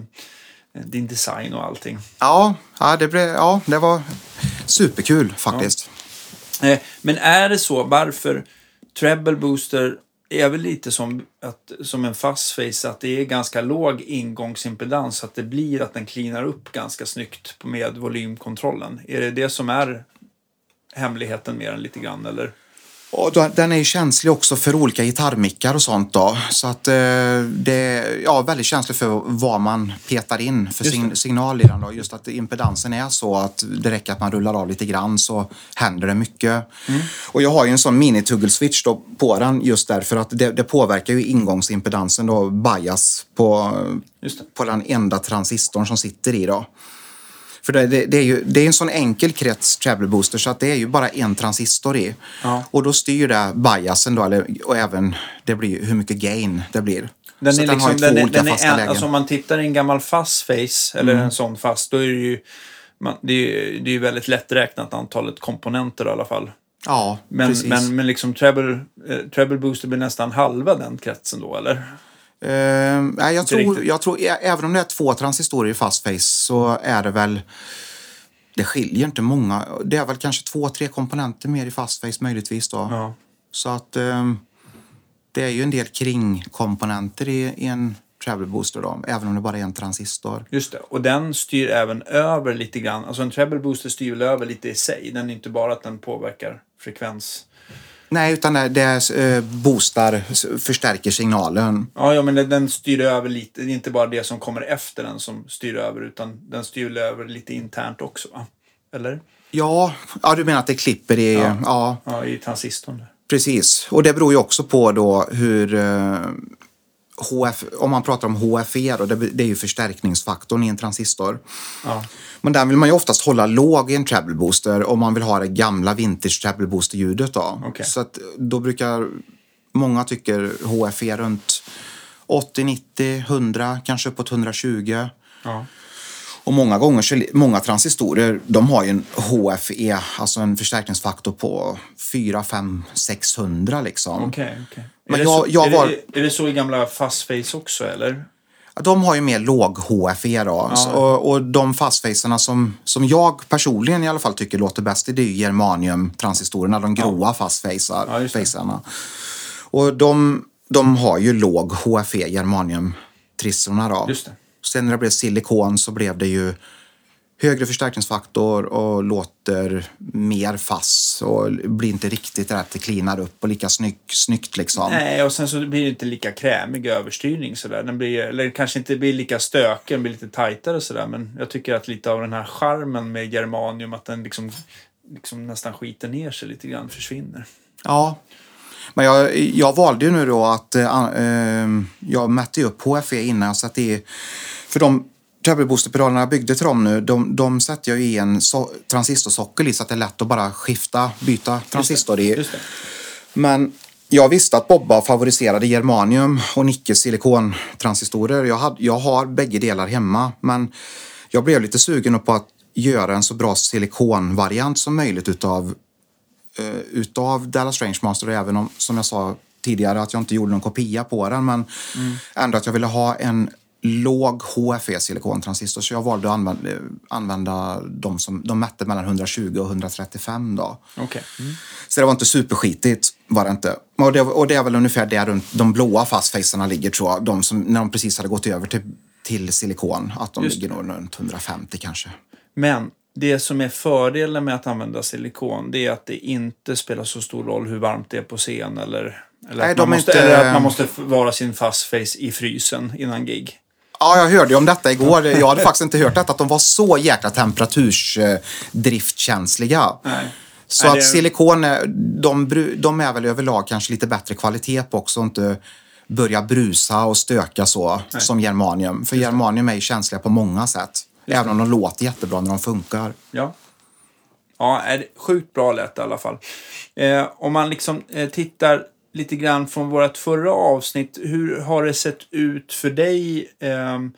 A: din design och allting.
B: Ja, ja, det blev, ja, det var superkul faktiskt.
A: Eh, Men är det så, varför treble booster är väl lite som, att, som en fast face, att det är ganska låg ingångsimpedans, så att det blir att den cleanar upp ganska snyggt med volymkontrollen. Är det det som är hemligheten mer än lite grann, eller?
B: Och den är ju känslig också för olika gitarrmickar och sånt då. Så att eh, det är ja, väldigt känslig för vad man petar in för sign, signal i den då. Just att impedansen är så att det räcker att man rullar av lite grann så händer det mycket.
A: Mm.
B: Och jag har ju en sån mini-tuggle-switch då på den just därför att det, det påverkar ju ingångsimpedansen då, bias på, på den enda transistorn som sitter i då. För det, det, det är ju det är en sån enkel krets treble booster så att det är ju bara en transistor i.
A: Ja.
B: Och då styr det biasen då, eller, och även det blir hur mycket gain det blir.
A: Den
B: så
A: är
B: att har
A: liksom,
B: ju två
A: den är,
B: olika
A: den
B: fasta
A: en,
B: lägen.
A: alltså om man tittar i en gammal fast face, eller
B: Mm.
A: en sån fast, då är det ju man, det är, ju- det är ju väldigt lätträknat antalet komponenter i alla fall.
B: ja,
A: Men,
B: precis.
A: men, men liksom treble, eh, treble booster blir nästan halva den kretsen då, eller?
B: Eh, nej, jag, tror, jag tror, även om det är två transistorer i fast face så är det väl det skiljer inte många. Det är väl kanske två, tre komponenter mer i fast face möjligtvis då.
A: Ja.
B: Så att eh, det är ju en del kringkomponenter i, i en travel booster då, även om det bara är en transistor.
A: Just det. Och den styr även över lite grann. Alltså en treble booster styr väl över lite i sig. Den är inte bara att den påverkar frekvens.
B: Nej, utan det, det eh, boostar, förstärker signalen.
A: Ja, ja men den, den styr över lite. Det är inte bara det som kommer efter den som styr över, utan den styr över lite internt också, va? Eller?
B: Ja, ja du menar att det klipper i...
A: Ja.
B: Ja,
A: Ja, i transistorn.
B: precis. Och det beror ju också på då hur... HF, om man pratar om HFE, då, det, är ju förstärkningsfaktorn i en transistor.
A: Ja.
B: Men den vill man ju oftast hålla låg i en treble booster om man vill ha det gamla vintage treble booster-ljudet. Då.
A: Okej.
B: Så att då brukar många tycker HFE runt 80, 90, 100, kanske uppåt 120.
A: Ja.
B: Och många gånger, många transistorer, de har ju en HFE, alltså en förstärkningsfaktor på 4, 5, 600 liksom.
A: Okej, okej.
B: Men
A: Är
B: jag-
A: så-
B: jag
A: är
B: var-
A: Det, är det så i gamla fast face också, eller?
B: De har ju mer låg HFE då. Så- Och, och de fastfacerna som, som jag personligen i alla fall tycker låter bäst, det är ju germanium-transistorerna, de gråa fastfacerna.
A: Ja, just det.
B: facerna. Och de, de har ju låg HFE, germanium-trissorna då.
A: Just det.
B: Sen när det blev silikon så blev det ju högre förstärkningsfaktor och låter mer fass och blir inte riktigt att det cleanar upp och lika snygg, snyggt liksom.
A: Nej, och sen så blir det inte lika krämig överstyrning sådär. Den blir, eller kanske inte blir lika stökig, den blir lite tajtare sådär. Men jag tycker att lite av den här charmen med germanium, att den liksom, liksom nästan skiter ner sig lite grann, försvinner.
B: Ja. Men jag, jag valde ju nu då att eh, jag mätte upp HFE innan jag satte i... För de treble booster-pedalerna jag byggde till dem nu, de, de sätter jag i en so transistorsockel i så att det är lätt att bara skifta, byta transistor i.
A: Just det.
B: Men jag visste att Bobba favoriserade germanium och nickel silikontransistorer. Jag, hade, jag har bägge delar hemma, men jag blev lite sugen på att göra en så bra silikonvariant som möjligt utav, eh, utav Dallas Strange Master, även om, som jag sa tidigare, att jag inte gjorde någon kopia på den, men ändå att jag ville ha en låg HFE silikontransistor, så jag valde att använda, använda de som de mätte mellan 120 och 135 då.
A: Okej. Mm.
B: Så det var inte superskitigt, var det inte. Och det, och det är väl ungefär där runt de blåa fastfacerna ligger tror jag. De som, när de precis hade gått över till, till silikon. Att de
A: Just
B: ligger nog runt 150 kanske.
A: Men det som är fördelen med att använda silikon, det är att det inte spelar så stor roll hur varmt det är på scen eller, eller,
B: Nej,
A: att, man måste,
B: inte-
A: eller att man måste vara sin fast face i frysen innan gig.
B: Ja, jag hörde ju om detta igår. Jag hade faktiskt inte hört detta, att de var så jäkla temperatursdriftkänsliga.
A: Nej.
B: Så
A: Nej,
B: att
A: det-
B: silikon, de, de är väl överlag kanske lite bättre kvalitet på också. Inte börja brusa och stöka så som germanium. För germanium är ju känsliga på många sätt. Även om de låter jättebra när de funkar.
A: Ja. Ja, är det sjukt bra lät i alla fall. Eh, om man liksom eh, tittar lite grann från vårt förra avsnitt. Hur har det sett ut för dig? Ehm,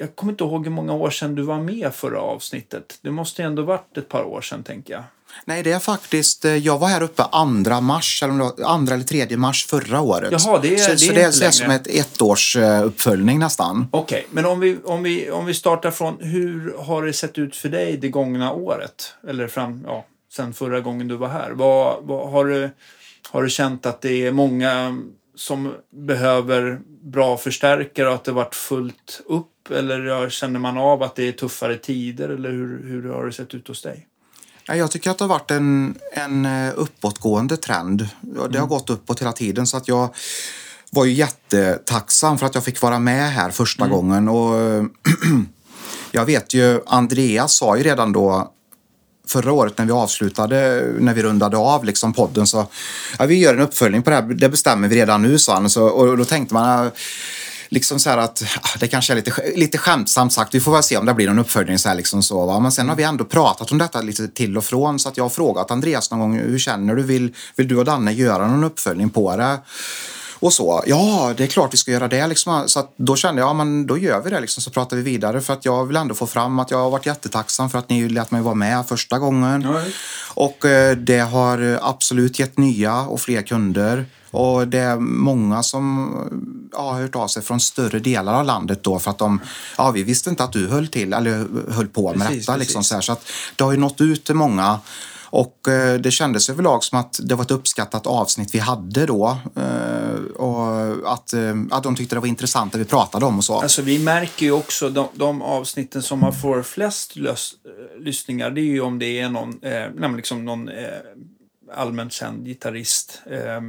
A: jag kommer inte ihåg hur många år sedan du var med förra avsnittet. Det måste ändå varit ett par år sedan, tänker jag.
B: Nej, det är faktiskt... eh, Jag var här uppe andra mars, eller andra eller tredje mars förra året.
A: Jaha, det är-
B: så,
A: det är
B: så det är, så är som ett ettårs eh, uppföljning nästan.
A: Okej, men om vi, om, vi, om vi startar från hur har det sett ut för dig det gångna året? Eller fram, ja, sen förra gången du var här. Vad, vad, har, du, har du känt att det är många som behöver bra förstärkare och att det varit fullt upp? Eller känner man av att det är tuffare tider? Eller hur, hur har det sett ut hos dig?
B: Ja, Jag tycker att det har varit en, en eh, uppåtgående trend. Det har gått uppåt hela tiden så att jag var ju jättetacksam för att jag fick vara med här första gången. Och (clears throat) jag vet ju, Andreas sa ju redan då förra året när vi avslutade, när vi rundade av liksom podden så ja, vi gör en uppföljning på det här, det bestämmer vi redan nu sa han. Så, och då tänkte man liksom så här att det kanske är lite, lite skämtsamt sagt, vi får väl se om det blir någon uppföljning så här liksom så. Va? Men sen har vi ändå pratat om detta lite till och från så att jag har frågat Andreas någon gång, hur känner du? Vill, vill du och Danne göra någon uppföljning på det? Och så, ja, det är klart vi ska göra det. Liksom. Så då kände jag, ja men då gör vi det liksom, så pratar vi vidare. För att jag vill ändå få fram att jag har varit jättetacksam för att ni lät mig vara med första gången.
A: Visst.
B: Och eh, det har absolut gett nya och fler kunder. Och det är många som eh, ja, har hört av sig från större delar av landet då för att de, ja vi visste inte att du höll till eller höll på med
A: Precis,
B: detta. Liksom,
A: precis.
B: så, här. så att det har ju nått ut till många. Och eh, det kändes överlag som att det var ett uppskattat avsnitt vi hade då. Eh, och att, eh, att de tyckte det var intressant det vi pratade om och så.
A: Alltså vi märker ju också de, de avsnitten som har får flest lös, lyssningar. Det är ju om det är någon, eh, liksom någon eh, allmänt känd gitarrist. Eh,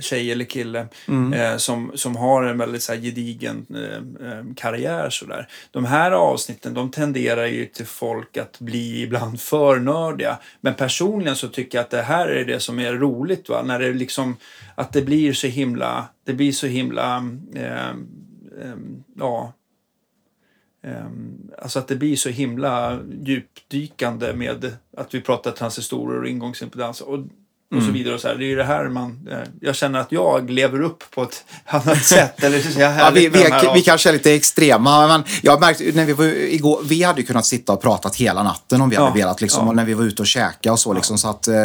A: tjej eller kille eh, som, som har en väldigt så här, gedigen eh, eh, karriär. Så där. De här avsnitten de tenderar ju till folk att bli ibland för nördiga. Men personligen så tycker jag att det här är det som är roligt. Va? När det liksom, att det blir så himla, det blir så himla eh, ehm, ja, alltså att det blir så himla djupdykande med att vi pratar transistorer och ingångsimpedans och, och så vidare. Och så här. Det är ju det här man... eh, Jag känner att jag lever upp på ett (laughs) annat sätt. Eller så (laughs)
B: Ja, vi, vi, är, vi kanske är lite extrema, men jag märkte när vi var igår, vi hade ju kunnat sitta och pratat hela natten om vi
A: Ja,
B: hade velat, liksom,
A: ja.
B: och när vi var ute och käka och så, liksom, så att eh,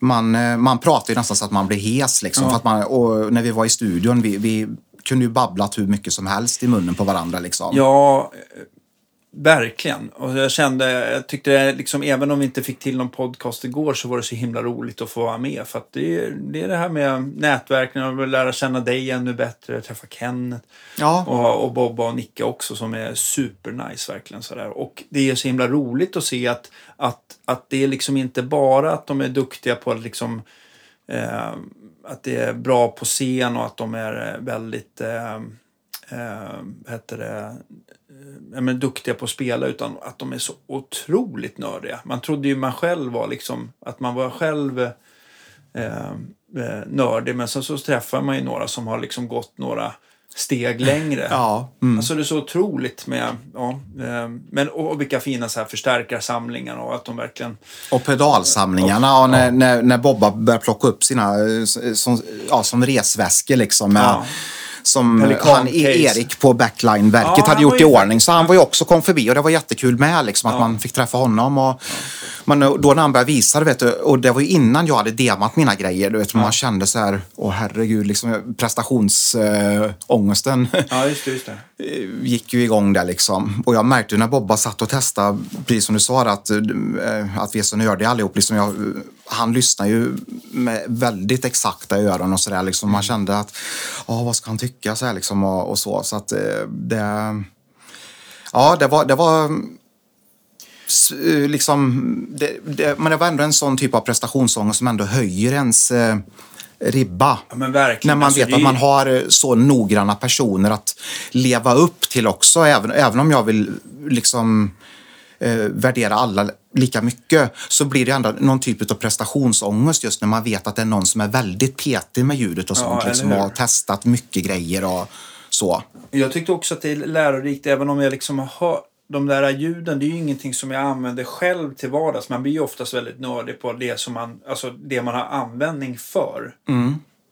B: man, eh, man pratar ju nästan så att man blir hes, liksom, för att man, och när vi var i studion, vi, vi kunde ju babblat hur mycket som helst i munnen på varandra. Liksom.
A: Ja, verkligen. Och jag kände, jag tyckte liksom, även om vi inte fick till någon podcast igår så var det så himla roligt att få vara med. För att det är det, är det här med nätverken och lära känna dig ännu bättre, träffa Kenneth.
B: Ja.
A: Och, och Bobba och Nicke också som är supernice verkligen sådär. Och det är så himla roligt att se att, att, att det är liksom inte bara att de är duktiga på att liksom eh, att det är bra på scen och att de är väldigt eh, eh, heter det, eh, ja, men duktiga på att spela utan att de är så otroligt nördiga. Man trodde ju man själv var liksom, att man var själv eh, eh, nördig men sen så träffar man ju några som har liksom gått några steg längre.
B: Ja, mm.
A: Alltså det är så otroligt med, ja, eh, men och, och vilka fina så här förstärkarsamlingar och att de verkligen
B: Och pedalsamlingarna och när, när, när Bobba började plocka upp sina eh, som, ja, som resväskor liksom. Med,
A: Ja.
B: Som
A: Pelikan
B: han,
A: case.
B: Erik på Backline-verket
A: Ja,
B: hade gjort i ordning. Så han var ju också kom förbi och det var jättekul med liksom, att
A: Ja.
B: man fick träffa honom. Och, men då när han började visa det, vet du, och det var ju innan jag hade demat mina grejer. Du vet, Man kände så här, åh herregud, liksom, prestationsångesten.
A: Ja, just det. Just det.
B: Gick ju igång där liksom. Och jag märkte när Bobba satt och testade, precis som du sa, att, eh, att vi är så nördiga allihop. Liksom jag, han lyssnar ju med väldigt exakta öron och sådär. Liksom. Man kände att, ja, vad ska han tycka? Så här, liksom, och, och så. Så att eh, det... Ja, det var... Det var eh, liksom, det, det, men det var ändå en sån typ av prestationsångest som ändå höjer ens eh, ribba.
A: Ja.
B: När man
A: Alltså,
B: vet
A: det
B: att man har eh, så noggranna personer att leva upp till också. Även, även om jag vill liksom eh, värdera alla lika mycket så blir det ändå någon typ av prestationsångest just när man vet att det är någon som är väldigt petig med ljudet och
A: Ja,
B: sånt.
A: eller
B: liksom, och har testat mycket grejer och så.
A: Jag tyckte också att det är lärorikt, även om jag liksom har de där ljuden, det är ju ingenting som jag använder själv till vardags. Man blir ju oftast väldigt nördig på det som man, alltså det man har användning för.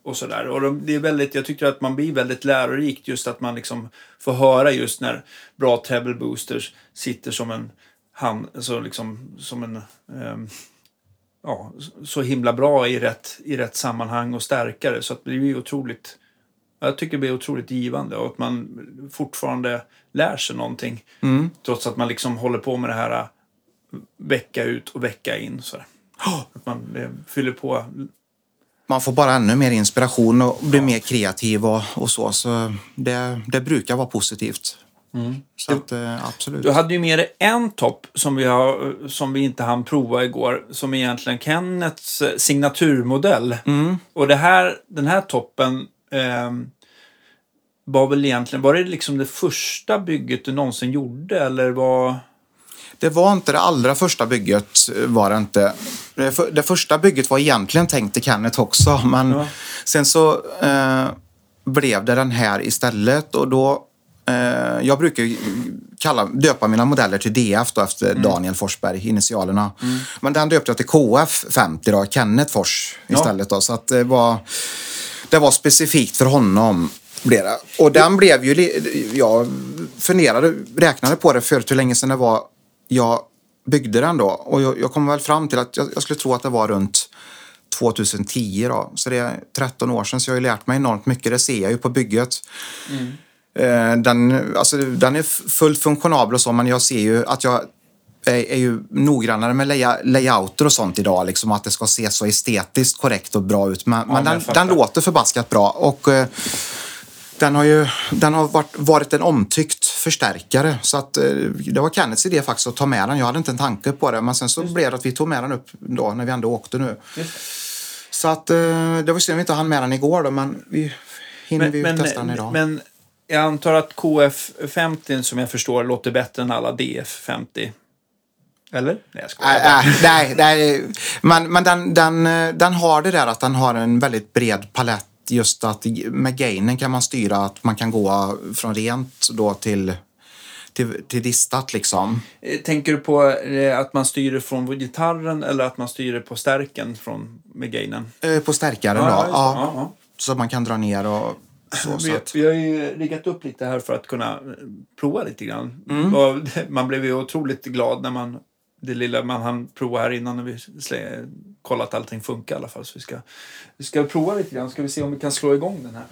A: Och sådär. Och de, det är väldigt, jag tycker att man blir väldigt lärorikt just att man liksom får höra just när bra treble boosters sitter som en hand, så liksom som en ehm, ja, så himla bra i rätt, i rätt sammanhang och stärkare. Så att det blir otroligt jag tycker det blir otroligt givande och att man fortfarande lär sig någonting. Trots att man liksom håller på med det här äh, vecka ut och vecka in. Så. Att man eh, fyller på.
B: Man får bara ännu mer inspiration och blir mer kreativ och, och så. Så det, det brukar vara positivt. Så att, eh, absolut.
A: Du hade ju med dig en topp som vi, har, som vi inte hann prova igår. Som är egentligen Kennets eh, signaturmodell. Och det här, den här toppen ehm, var väl egentligen, var det liksom det första bygget du någonsin gjorde? Eller var...
B: Det var inte det allra första bygget. eh, var Det inte. Det, för, det första bygget var egentligen tänkt till Kenneth också. (laughs) Men
A: Ja.
B: sen så eh, blev det den här istället. Och då, eh, jag brukar kalla, döpa mina modeller till DF då, efter Daniel Forsberg, initialerna. Men den döpte jag till KF50 då, Kenneth Fors
A: Ja.
B: istället. Då, så att det var, det var specifikt för honom. Blev det. Och den blev ju... Jag funderade, räknade på det förut hur länge sedan det var jag byggde den då. Och jag, jag kom väl fram till att jag, jag skulle tro att det var runt 2010 då. Så det är 13 år sedan så jag har ju lärt mig enormt mycket. Det ser jag ju på bygget. Eh, Den, alltså, den är fullt funktionabel och så men jag ser ju att jag är, är ju noggrannare med layouter och sånt idag. Liksom att det ska se så estetiskt korrekt och bra ut. Men, men
A: men
B: den, den låter förbaskat bra. Och, eh, den har ju den har varit, varit en omtyckt förstärkare. Så att, eh, det var Kennets idé faktiskt att ta med den. Jag hade inte en tanke på det. Men sen så blev det att vi tog med den upp då när vi ändå åkte nu. Så att eh, det var synd vi inte hann med den igår då. Men vi hinner vi
A: Men,
B: testa den idag.
A: men jag antar att KF50 som jag förstår låter bättre än alla DF50. Eller? Nej, jag.
B: Nej, nej, nej, nej. Men, men den, den, eh, den har det där att den har en väldigt bred palett. Just att med gainen kan man styra att man kan gå från rent då till, till, till distat liksom.
A: Eh, Tänker du på eh, att man styr från gitarren eller att man styr på stärken från, med gainen?
B: Eh, På stärkaren då.
A: just det.
B: Ja,
A: Ja, ja.
B: Så man kan dra ner och så. så
A: Vi,
B: att,
A: vi har ju riggat upp lite här för att kunna prova lite grann.
B: Mm. (laughs)
A: Man blev ju otroligt glad när man det lilla man hann prova här innan när vi slä, kollat att allting funkar i alla fall. Så vi ska, vi ska prova lite grann. Ska vi se om vi kan slå igång den här.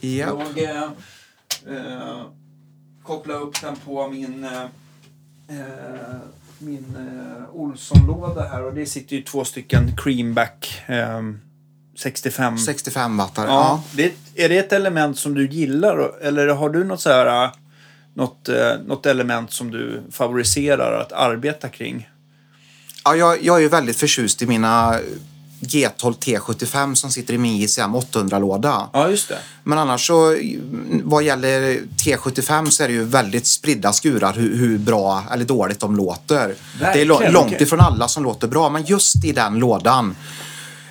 B: ja.
A: Jag eh, eh, kopplar upp den på min, eh, eh, min eh, Olsson-låda här och det sitter ju två stycken Creamback eh, 65.
B: 65 wattare.
A: Ja,
B: Ja.
A: det, är det ett element som du gillar eller har du något så här eh, något, eh, något element som du favoriserar att arbeta kring?
B: Ja, jag, jag är ju väldigt förtjust i mina G12 T75 som sitter i min JCM 800-låda.
A: Ja, just det.
B: Men annars så vad gäller T75 så är det ju väldigt spridda skurar hur, hur bra eller dåligt de låter. det är
A: Verkligen,
B: långt
A: okej.
B: ifrån alla som låter bra men just i den lådan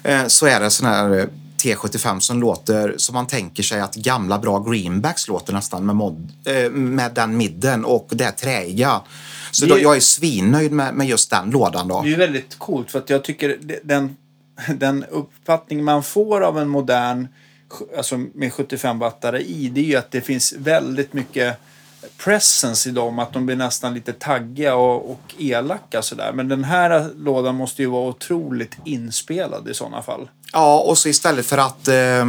B: eh, så är det sån här eh, T75 som låter som man tänker sig att gamla bra greenbacks låter nästan med, mod, eh, med den midden och det träiga. Så då, jag är svinnöjd med, med just den lådan då.
A: Det är väldigt coolt för att jag tycker den, den uppfattning man får av en modern alltså med 75 wattare i det är ju att det finns väldigt mycket presence i dem. Att de blir nästan lite taggiga och, och elaka sådär. Men den här lådan måste ju vara otroligt inspelad i sådana fall.
B: Ja, och så istället för att eh,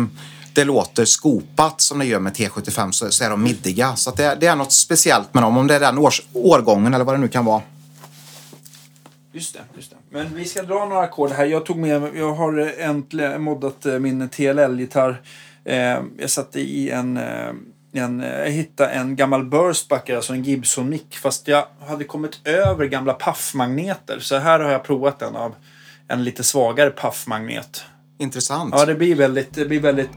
B: det låter skopat som det gör med T75 så, så är de middiga. Så att det, det är något speciellt med dem, om det är den års, årgången eller vad det nu kan vara.
A: Just det, just det. Men vi ska dra några ackord här. Jag tog med, jag har äntligen moddat eh, min TLL-gitarr. Eh, jag satte i en, eh, en, eh, jag hittade en gammal burstbacker, alltså en Gibson-mick. Fast jag hade kommit över gamla paffmagneter. Så här har jag provat den av en lite svagare paffmagnet.
B: Intressant.
A: Ja, det blir väldigt... Det blir väldigt...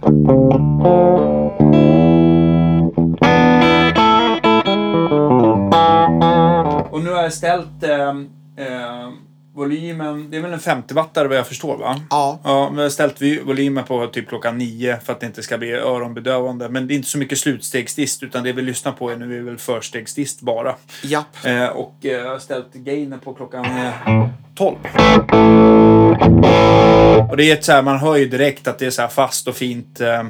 A: Och nu har jag ställt eh, eh, volymen... Det är väl en 50-wattare vad jag förstår, va?
B: Ja.
A: Ja, vi har ställt volymen på typ klockan nio för att det inte ska bli öronbedövande. Men det är inte så mycket slutstegsdist, utan det vi lyssnar på är nu är väl förstegsdist bara.
B: Japp.
A: Eh, och eh, jag har ställt gainen på klockan eh, 12. Och det är ett så här, man hör ju direkt att det är så här fast och fint. Eh,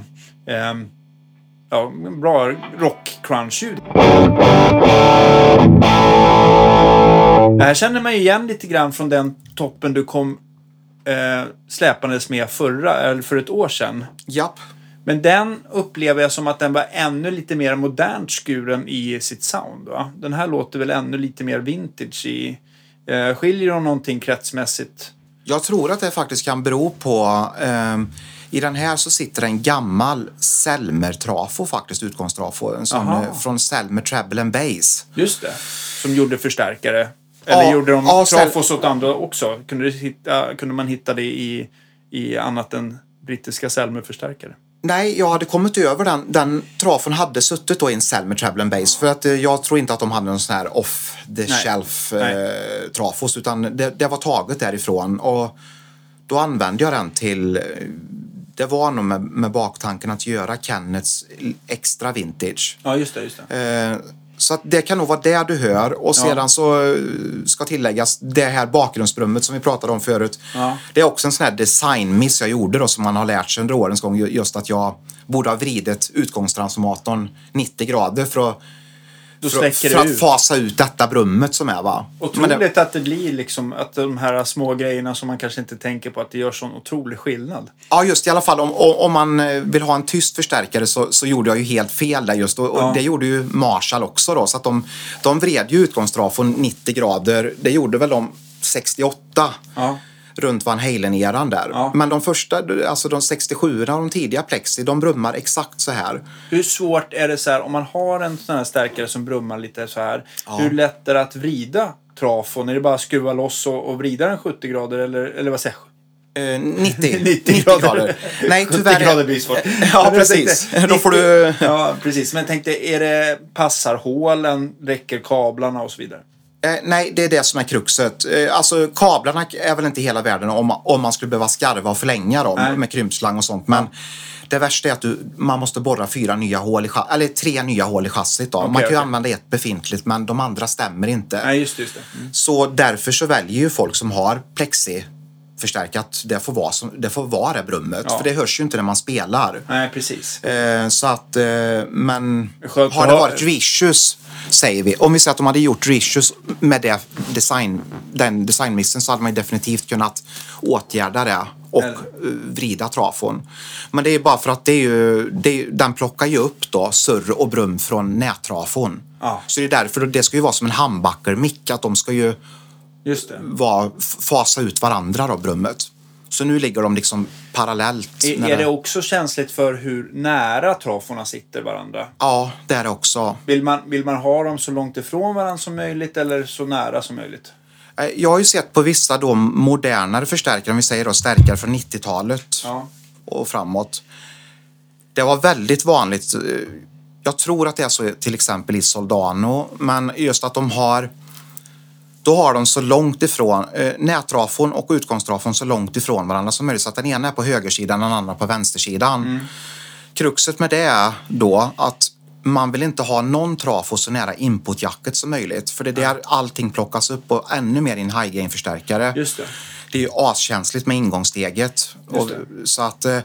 A: ja, bra rock-crunch-ljud. Här känner man ju igen lite grann från den toppen du kom eh, släpandes med förra, eller för ett år sedan.
B: Japp.
A: Men den upplever jag som att den var ännu lite mer modernt skuren i sitt sound. Va? Den här låter väl ännu lite mer vintage i... Eh, skiljer de någonting kretsmässigt?
B: Jag tror att det faktiskt kan bero på... ehm, I den här så sitter en gammal Selmer-trafo faktiskt, utgångstrafo. En sån
A: Aha.
B: eh, från Selmer Treble and Bass.
A: Just det. Som gjorde förstärkare. Eller
B: Ja,
A: gjorde de
B: ja,
A: trafos åt andra också? Kunde, hitta, kunde man hitta det i, i annat än brittiska Selmer-förstärkare?
B: Nej, jag hade kommit över den. Den trafon hade suttit då i en Selmer Treble and Bass. För att eh, jag tror inte att de hade någon sån här off the shelf eh, trafos. Utan det, det var taget därifrån. Och då använde jag den till... eh, Det var nog med, med baktanken att göra Kennets extra vintage.
A: Ja, just det. Just det.
B: Eh, Så att det kan nog vara det du hör. Och
A: Ja.
B: sedan så eh, ska tilläggas det här bakgrundsbrummet som vi pratade om förut.
A: Ja.
B: Det är också en sån här designmiss jag gjorde då som man har lärt sig under årens gång. ju- Just att jag borde ha vridit utgångstransformatorn 90 grader för att,
A: Då
B: för, att-
A: släcker
B: för
A: det
B: att
A: ut.
B: fasa ut detta brummet som är va. Men det-
A: Otroligt att det blir liksom att de här små grejerna som man kanske inte tänker på att det gör sån otrolig skillnad.
B: Ja, just i alla fall om, om man eh, vill ha en tyst förstärkare så, så gjorde jag ju helt fel där just. Och, och
A: Ja.
B: det gjorde ju Marshall också då. Så att de, de vred ju utgångstrafon 90 grader. Det gjorde väl de 68.
A: Ja.
B: Runt Van Halen-eran där.
A: Ja.
B: Men de första, alltså de 67 de tidiga Plexi, de brummar exakt så här.
A: Hur svårt är det så här om man har en sån här stärkare som brummar lite så här. Hur lätt är det att vrida trafon? Är det bara att skruva loss och, och vrida den 70 grader eller, eller vad säger jag?
B: Eh, 90,
A: 90 (laughs) grader.
B: Nej,
A: 70 (laughs)
B: tyvärr. är-
A: grader blir svårt. (laughs)
B: Ja, precis.
A: tänkte,
B: Då får
A: 90
B: du...
A: Ja, precis. Men jag tänkte, är det passar hålen, räcker kablarna och så vidare?
B: Eh, nej, det är det som är kruxet. Eh, alltså kablarna är väl inte hela världen om, om man skulle behöva skarva och förlänga dem
A: Nej.
B: med krympslang och sånt. Men det värsta är att du, man måste borra fyra nya hål i eller tre nya hål i chassit. Då. man kan ju
A: okej.
B: använda ett befintligt men de andra stämmer inte.
A: Nej, just. Just. Mm.
B: Så därför så väljer ju folk som har plexi förstärkat, det får vara, som, det, får vara det brummet.
A: Ja.
B: För det hörs ju inte när man spelar.
A: Nej, precis.
B: Eh, så att, eh, men
A: Skönt
B: har
A: att
B: det varit reissues, säger vi. Om vi säger att de hade gjort reissues med det design, den designmissen så hade man ju definitivt kunnat åtgärda det och
A: Eller-
B: vrida trafon. Men det är bara för att det är ju, det är, den plockar ju upp då surr och brum från nättrafon.
A: Ja.
B: Så det är därför, det ska ju vara som en handbackermick, att de ska ju
A: Just det.
B: vara, f- fasa ut varandra då, brummet. Så nu ligger de liksom parallellt.
A: Är, är det också känsligt för hur nära traforna sitter varandra?
B: Ja, det är det också.
A: Vill man, vill man ha dem så långt ifrån varandra som möjligt eller så nära som möjligt?
B: Eh, Jag har ju sett på vissa då modernare förstärkare, om vi säger då stärkare från 90-talet
A: Ja.
B: och framåt. Det var väldigt vanligt. eh, Jag tror att det är så till exempel i Soldano, men just att de har då har de så långt ifrån eh, nättrafon och utgångstrafon så långt ifrån varandra som möjligt. Så att den ena är på högersidan och den andra på vänstersidan. Kruxet med det är då att man vill inte ha någon trafo så nära inputjacket som möjligt. För det är där allting plockas upp och ännu mer i en high gain-förstärkare.
A: Just det.
B: Det är ju askänsligt med ingångssteget. Och, så att, eh,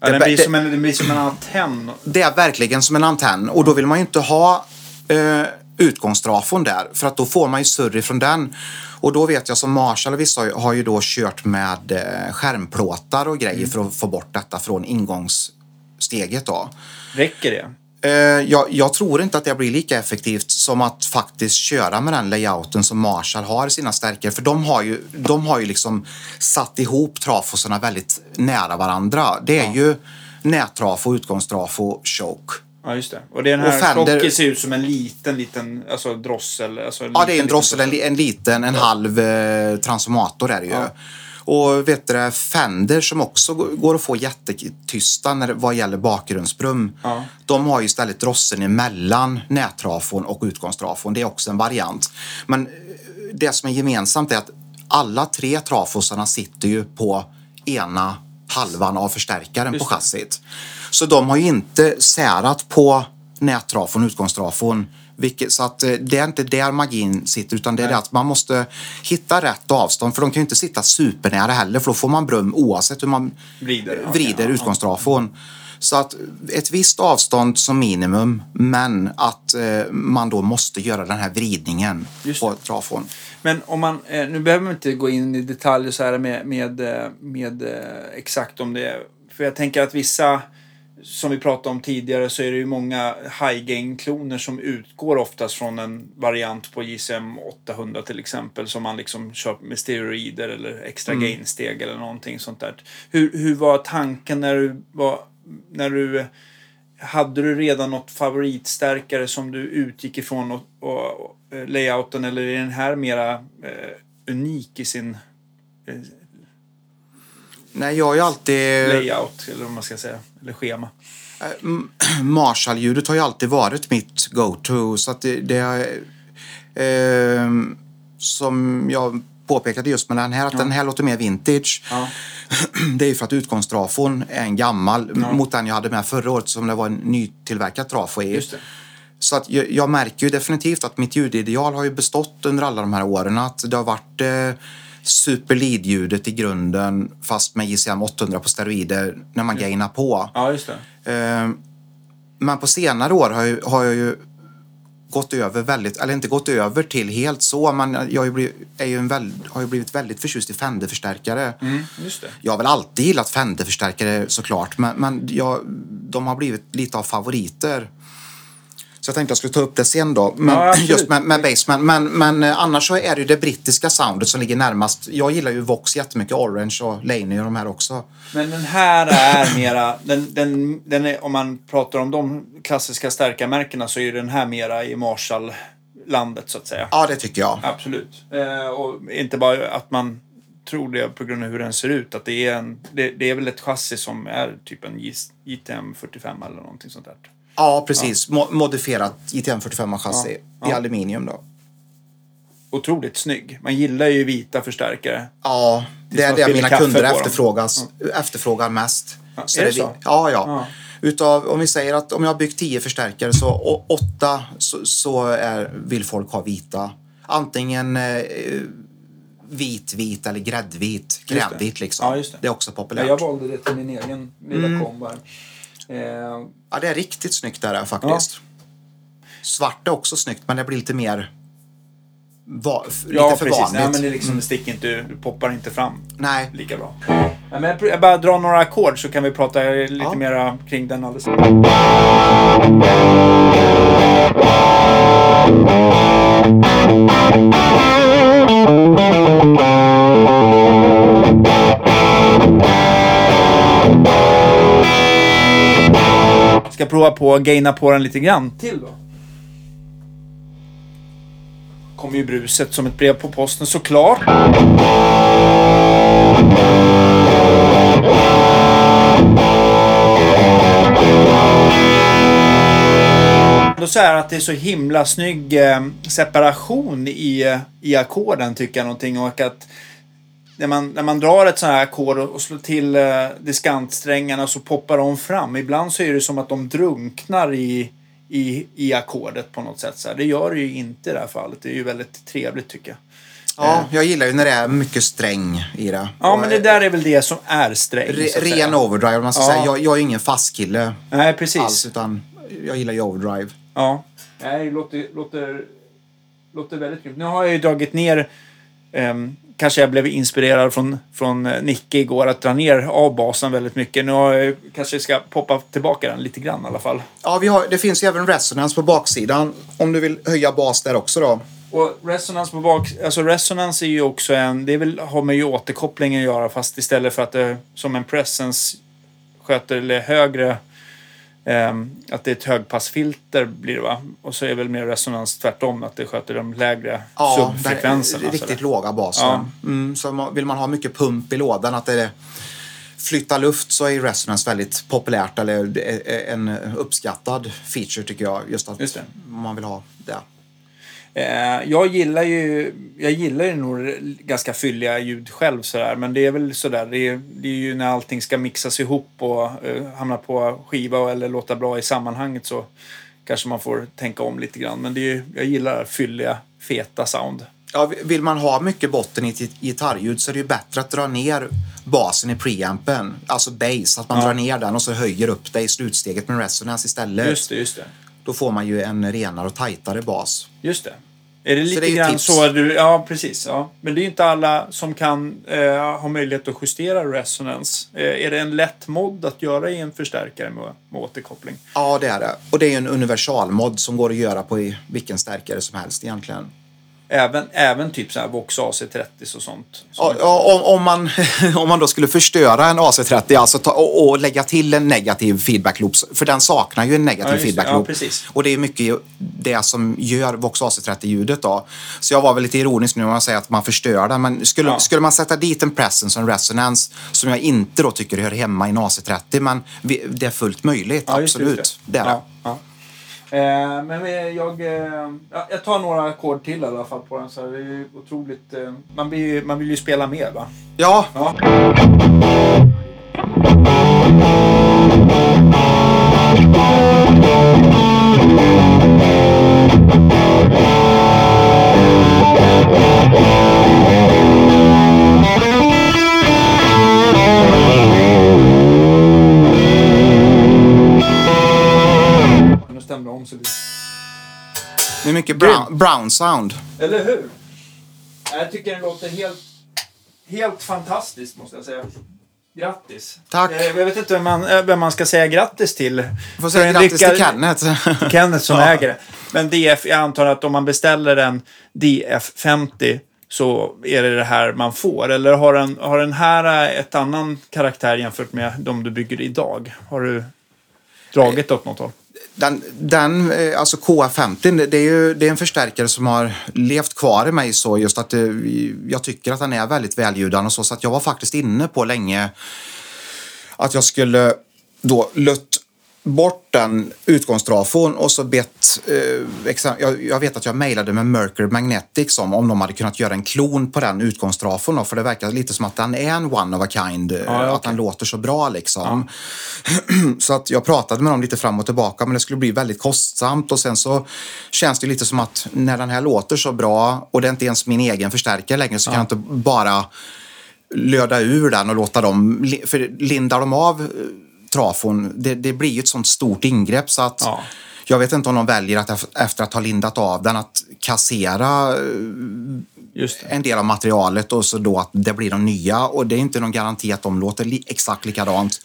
A: Ja, den,
B: Det-
A: blir som en, den blir som en antenn.
B: det är verkligen som en antenn och då vill man ju inte ha eh, utgångstrafon där för att då får man ju surr ifrån den. Och då vet jag som Marshall och vissa har ju- då kört med eh, skärmplåtar och grejer för att få bort detta från ingångssteget då.
A: Räcker det?
B: Eh, jag, jag tror inte att det blir lika effektivt som att faktiskt köra med den layouten som Marshall har i sina stärkare. För de har ju, de har ju liksom satt ihop trafosarna väldigt nära varandra. Det är ju nättrafo, utgångstrafo, choke.
A: Ja, just det. Och den
B: Och
A: här
B: Fender-
A: klocken ser ut som en liten, liten alltså drossel. Alltså
B: Ja, det är en drossel, en, en liten, en halv eh, transformator är det ju. Och vet du, Fender som också går att få jättetysta när, vad gäller bakgrundsbrum.
A: Ja.
B: De har ju istället drossen emellan nättrafon och utgångstrafon. Det är också en variant. Men eh, det som är gemensamt är att alla tre trafosarna sitter ju på ena halvan av förstärkaren
A: Just
B: på chassit. Så de har ju inte särat på nättrafon utgångstrafon. Vilket, så att eh, det är inte där magin sitter utan det är det att man måste hitta rätt avstånd för de kan ju inte sitta supernära heller för då får man brum oavsett hur man
A: Vrider,
B: vrider
A: ja.
B: utgångstrafon. Så att ett visst avstånd som minimum men att eh, man då måste göra den här vridningen på trafon.
A: Men om man, eh, nu behöver man inte gå in i detalj så här med, med, eh, med eh, exakt om det. För jag tänker att vissa, som vi pratade om tidigare, så är det ju många high gain-kloner som utgår oftast från en variant på JCM 800 till exempel. Som man liksom kör med steroider eller extra gain-steg eller någonting sånt där. Hur, hur var tanken när du var, när du hade du redan något favoritstärkare som du utgick ifrån och, och, och eh, layouten eller är den här mera eh, unik i sin eh,
B: Nej, jag har ju alltid...
A: layout eller vad man ska säga, eller schema? (clears throat)
B: Marshall-ljudet har ju alltid varit mitt go-to. Så att det, det är, eh, som jag påpekade just med den här, att den här låter mer vintage.
A: Ja. (clears throat)
B: Det är ju för att utgångstrafon är en gammal mot den jag hade med förra året som det var en nytillverkad trafo i.
A: Just det.
B: Så att jag, jag märker ju definitivt att mitt ljudideal har ju bestått under alla de här åren. Att det har varit eh, super lead-ljudet i grunden fast med JCM 800 på steroider när man gainar på.
A: Ja, just det.
B: Eh, men på senare år har jag, har jag ju gått över väldigt, eller inte gått över till helt så, men jag har ju blivit, är ju en väl, har ju blivit väldigt förtjust i Fender-förstärkare.
A: Mm, just det.
B: Jag har väl alltid gillat Fender-förstärkare såklart, men, men jag, de har blivit lite av favoriter. Så jag tänkte jag skulle ta upp det sen då, men,
A: Ja, (clears throat)
B: just med, med Bassman. Men, men eh, annars så är det ju det brittiska soundet som ligger närmast. Jag gillar ju Vox jättemycket, Orange och Laney och de här också.
A: Men den här är mera, den, den, den är, om man pratar om de klassiska stärkarmärkena så är den här mera i Marshall-landet så att säga.
B: Ja, det tycker jag.
A: Absolut. Eh, och inte bara att man tror det på grund av hur den ser ut. Att det är, en, det, det är väl ett chassi som är typ en JTM 45 eller någonting sånt där.
B: Ja, precis. Mo- modifierat ITM 45-chassi
A: Ja.
B: i
A: Ja.
B: aluminium då.
A: Otroligt snygg. Man gillar ju vita förstärkare.
B: Ja, det är det mina kunder efterfrågas, efterfrågar mest.
A: Ja, är det
B: vi-
A: så?
B: Ja, ja.
A: Ja.
B: Utav, om vi säger att om jag har byggt 10 förstärkare så åtta så, så är, vill folk ha vita. Antingen eh, vit, vit eller gräddvit,
A: det.
B: krämvit liksom.
A: Ja, det.
B: det är också
A: Ja,
B: populärt.
A: jag valde det till min egen lilla
B: Mm.
A: kombo. Eh,
B: Ja, det är riktigt snyggt där faktiskt. Svart är också snyggt, men det blir lite mer... Va, lite
A: ja,
B: för
A: precis.
B: vanligt. Mm.
A: Nej, men det, liksom, det sticker inte, du poppar inte fram
B: Nej,
A: lika bra. Nej, men jag, jag bara drar några ackord så kan vi prata lite
B: Ja.
A: mera kring den alldeles Ska prova på att gaina på den lite grann till då. Kommer ju bruset som ett brev på posten såklart. Då så här att det är så himla snygg eh, separation i, eh, i ackorden tycker jag någonting och att när man, när man drar ett sånt här ackord och och slår till eh, diskantsträngarna så poppar de fram. Ibland så är det som att de drunknar i, i, i ackordet på något sätt. Så här. Det gör det ju inte i det här fallet. Det är ju väldigt trevligt tycker jag.
B: ja, jag gillar ju när det är mycket sträng i det.
A: Ja,
B: Och,
A: men det där är väl det som är sträng.
B: Re, ren overdrive, man ska
A: Ja.
B: säga. Jag, jag är ingen fast kille
A: Nej, precis.
B: alls, utan jag gillar ju overdrive.
A: Ja. Nej, det låter, låter, låter väldigt grymt. Nu har jag ju dragit ner, ehm, kanske jag blev inspirerad från, från eh, Nicke igår att dra ner av basen väldigt mycket. Nu har jag, kanske ska poppa tillbaka den lite grann i alla fall.
B: Ja, vi har, det finns ju även resonance på baksidan om du vill höja bas där också då.
A: Och resonans på bak, alltså resonans är ju också en, det väl, har med ju återkopplingen att göra fast istället för att det som en presence sköter eller högre att det är ett högpassfilter blir det va? Och så är väl mer resonans tvärtom, att det sköter de lägre
B: Ja,
A: subfrekvenserna.
B: den riktigt låga basen.
A: Ja.
B: Mm, så vill man ha mycket pump i lådan, att det flyttar luft, så är resonance väldigt populärt eller det är en uppskattad feature tycker jag. Just att
A: Just
B: man vill ha det.
A: Eh, jag gillar ju, jag gillar ju nog ganska fylliga ljud själv sådär. Men det är väl sådär, det är, det är ju när allting ska mixas ihop och eh, hamna på skiva eller låta bra i sammanhanget så kanske man får tänka om lite grann. Men det är, jag gillar fylliga, feta sound.
B: Ja, vill man ha mycket botten i ett gitarrljud så är det ju bättre att dra ner basen i preampen, alltså bass, att man
A: Ja.
B: drar ner den och så höjer upp det i slutsteget med resonance istället.
A: Just det, just det.
B: Då får man ju en renare och tajtare bas.
A: Just det. Är det lite
B: det är ju
A: grann
B: tips.
A: så du... Ja, precis. Ja. Men det är inte alla som kan eh, ha möjlighet att justera resonans. Eh, är det en lätt mod att göra i en förstärkare med, med återkoppling?
B: Ja, det är det. Och det är en universalmod som går att göra på vilken stärkare som helst egentligen.
A: Även, även typ så här Vox AC30 och sånt.
B: Ja, ja, om, om, man, (laughs) om man då skulle förstöra en AC30 alltså ta, och, och lägga till en negativ feedback loop, för den saknar ju en negativ
A: Ja, det.
B: feedback
A: Ja,
B: loop.
A: precis.
B: och det är mycket det som gör Vox AC30-ljudet då. Så jag var väl lite ironisk nu när jag säger att man förstör den, men skulle,
A: Ja.
B: skulle man sätta dit en presence och en resonance som jag inte då tycker hör hemma i en AC30, men det är fullt möjligt,
A: Ja, det,
B: absolut.
A: just
B: Det är det.
A: Ja, ja. Eh, men jag, eh, ja, jag tar några ackord till i alla fall på den. Så det är otroligt... Eh, man, blir, man vill ju spela mer va?
B: Ja,
A: Ja. Nu
B: mycket brown, brown sound.
A: Eller hur? Jag tycker den låter helt, helt fantastiskt måste jag säga. Grattis.
B: Tack.
A: Eh, Jag vet inte vem man, eh, vem man ska säga grattis till.
B: Jag får säga
A: För en
B: grattis till
A: Rickard-
B: Kenneth. (laughs)
A: Kenneth som
B: Ja.
A: äger det. Men DF, jag antar att om man beställer en DF50 så är det det här man får. Eller har den, har den här eh, ett annan karaktär jämfört med de du bygger idag? Har du dragit åt något håll?
B: Den, den, eh, alltså KF50, det är ju det är en förstärkare som har levt kvar i mig så just att eh, det, jag tycker att den är väldigt väljudande och så. Så att jag var faktiskt inne på länge att jag skulle då lött bort den utgångstrafon och så bett... Eh, jag, jag vet att jag mejlade med Mercury Magnetics om, om de hade kunnat göra en klon på den utgångstrafon. Då, för det verkar lite som att den är en one of a kind. eh,
A: ja,
B: Att
A: okej.
B: den låter så bra liksom. (clears throat) så att jag pratade med dem lite fram och tillbaka men det skulle bli väldigt kostsamt och sen så känns det lite som att när den här låter så bra och det är inte ens min egen förstärkare längre så kan jag inte bara löda ur den och låta dem... För lindar de av eh, trafon, det, det blir ju ett sånt stort ingrepp så att
A: Ja.
B: jag vet inte om de väljer att ef- efter att ha lindat av den att kassera eh, en del av materialet och så då att det blir de nya och det är inte någon garanti att de låter li- exakt likadant.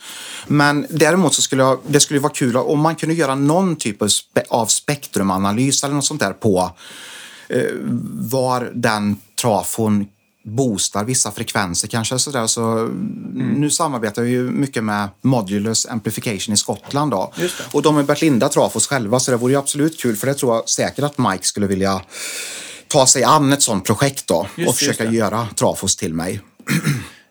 B: Men däremot så skulle jag, det skulle vara kul om man kunde göra någon typ av, spe, av spektrumanalys eller något sånt där på eh, var den trafon boostar vissa frekvenser kanske. Så där. Så Nu samarbetar vi ju mycket med Modulus Amplification i Skottland. Då. Och de har börjat linda trafos själva så det vore ju absolut kul för det tror jag säkert att Mike skulle vilja ta sig an ett sånt projekt då
A: Just
B: och försöka göra trafos till mig.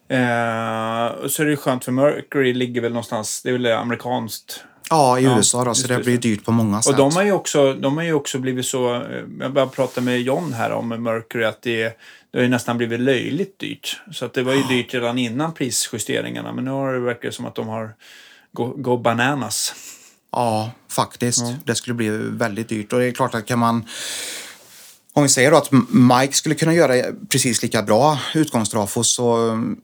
A: Eh, så är det ju skönt för Mercury ligger väl någonstans, det är väl amerikanskt.
B: Ja, i
A: Ja,
B: USA då, så
A: det,
B: blir dyrt på många sätt.
A: Och de har ju också, de har ju också blivit så, jag började prata med John här om Mercury, att det, det har ju nästan blivit löjligt dyrt. Så att det var ju dyrt redan innan prisjusteringarna, men nu har det verkar som att de har gå, gå bananas.
B: Ja, faktiskt. Det skulle bli väldigt dyrt. Och det är klart att kan man... Om vi säger då att Mike skulle kunna göra precis lika bra utgångstrafos så um,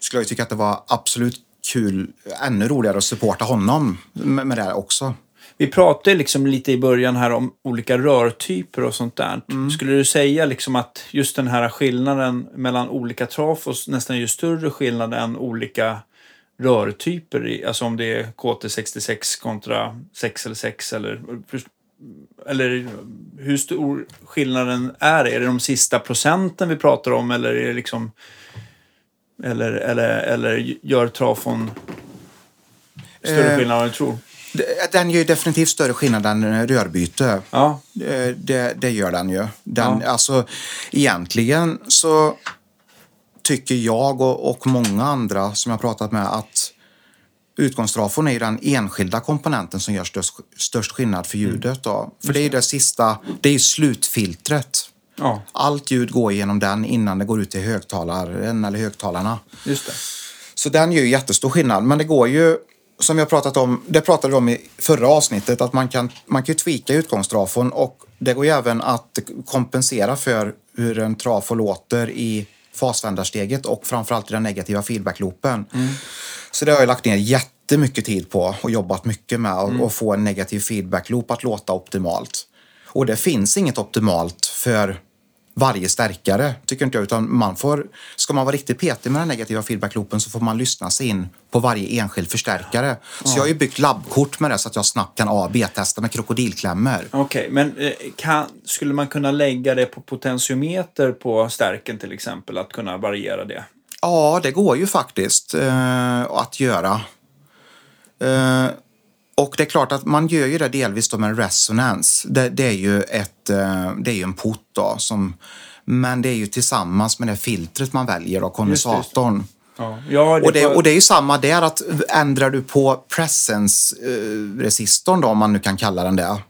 B: skulle jag tycka att det var absolut kul, ännu roligare att supporta honom med, med det här också.
A: Vi pratade liksom lite i början här om olika rörtyper och sånt där. Skulle du säga liksom att just den här skillnaden mellan olika trafos nästan gör större skillnad än olika rörtyper? I, alltså om det är KT66 kontra 6 eller 6 eller... Eller hur stor skillnaden är? Är det de sista procenten vi pratar om eller är det liksom... Eller, eller, eller gör trafon större
B: Eh,
A: skillnad än du tror?
B: Den gör ju definitivt större skillnad än eh, rörbyte.
A: Ja.
B: Eh, Det, det gör den ju. Den,
A: Ja.
B: alltså, egentligen så tycker jag och, och många andra som jag pratat med att utgångstrafon är den enskilda komponenten som gör störst, störst skillnad för ljudet. Då. För det är det sista, det är slutfiltret.
A: Ja,
B: Allt ljud går genom den innan det går ut till högtalaren eller högtalarna.
A: just det.
B: Så den gör ju jättestor skillnad. Men det går ju, som jag pratat om, det pratade vi om i förra avsnittet, att man kan, man kan ju tweaka utgångstrafon och det går ju även att kompensera för hur en trafo låter i fasvändarsteget och framförallt i den negativa feedbackloopen. Så det har jag lagt ner jättemycket tid på och jobbat mycket med att att få en negativ feedbackloop att låta optimalt. Och det finns inget optimalt för varje stärkare, tycker inte jag. Utan man får, ska man vara riktigt petig med den negativa feedbackloopen så får man lyssna sig in på varje enskild förstärkare. Så jag har ju byggt labbkort med det så att jag snabbt kan A och B-testa med krokodilklämmor.
A: Okej, men eh, kan, skulle man kunna lägga det på potentiometer på stärken till exempel? Att kunna variera det?
B: Ja, det går ju faktiskt eh, att göra. Eh, och det är klart att man gör ju det delvis då med en resonans. Det, det är ju ett, eh, det är ju en port då, som, men det är ju tillsammans med det filtret man väljer då, kondensatorn.
A: Ja, ja
B: Och det, och det är ju samma där, att ändrar du på presence-resistorn då, om man nu kan kalla den det.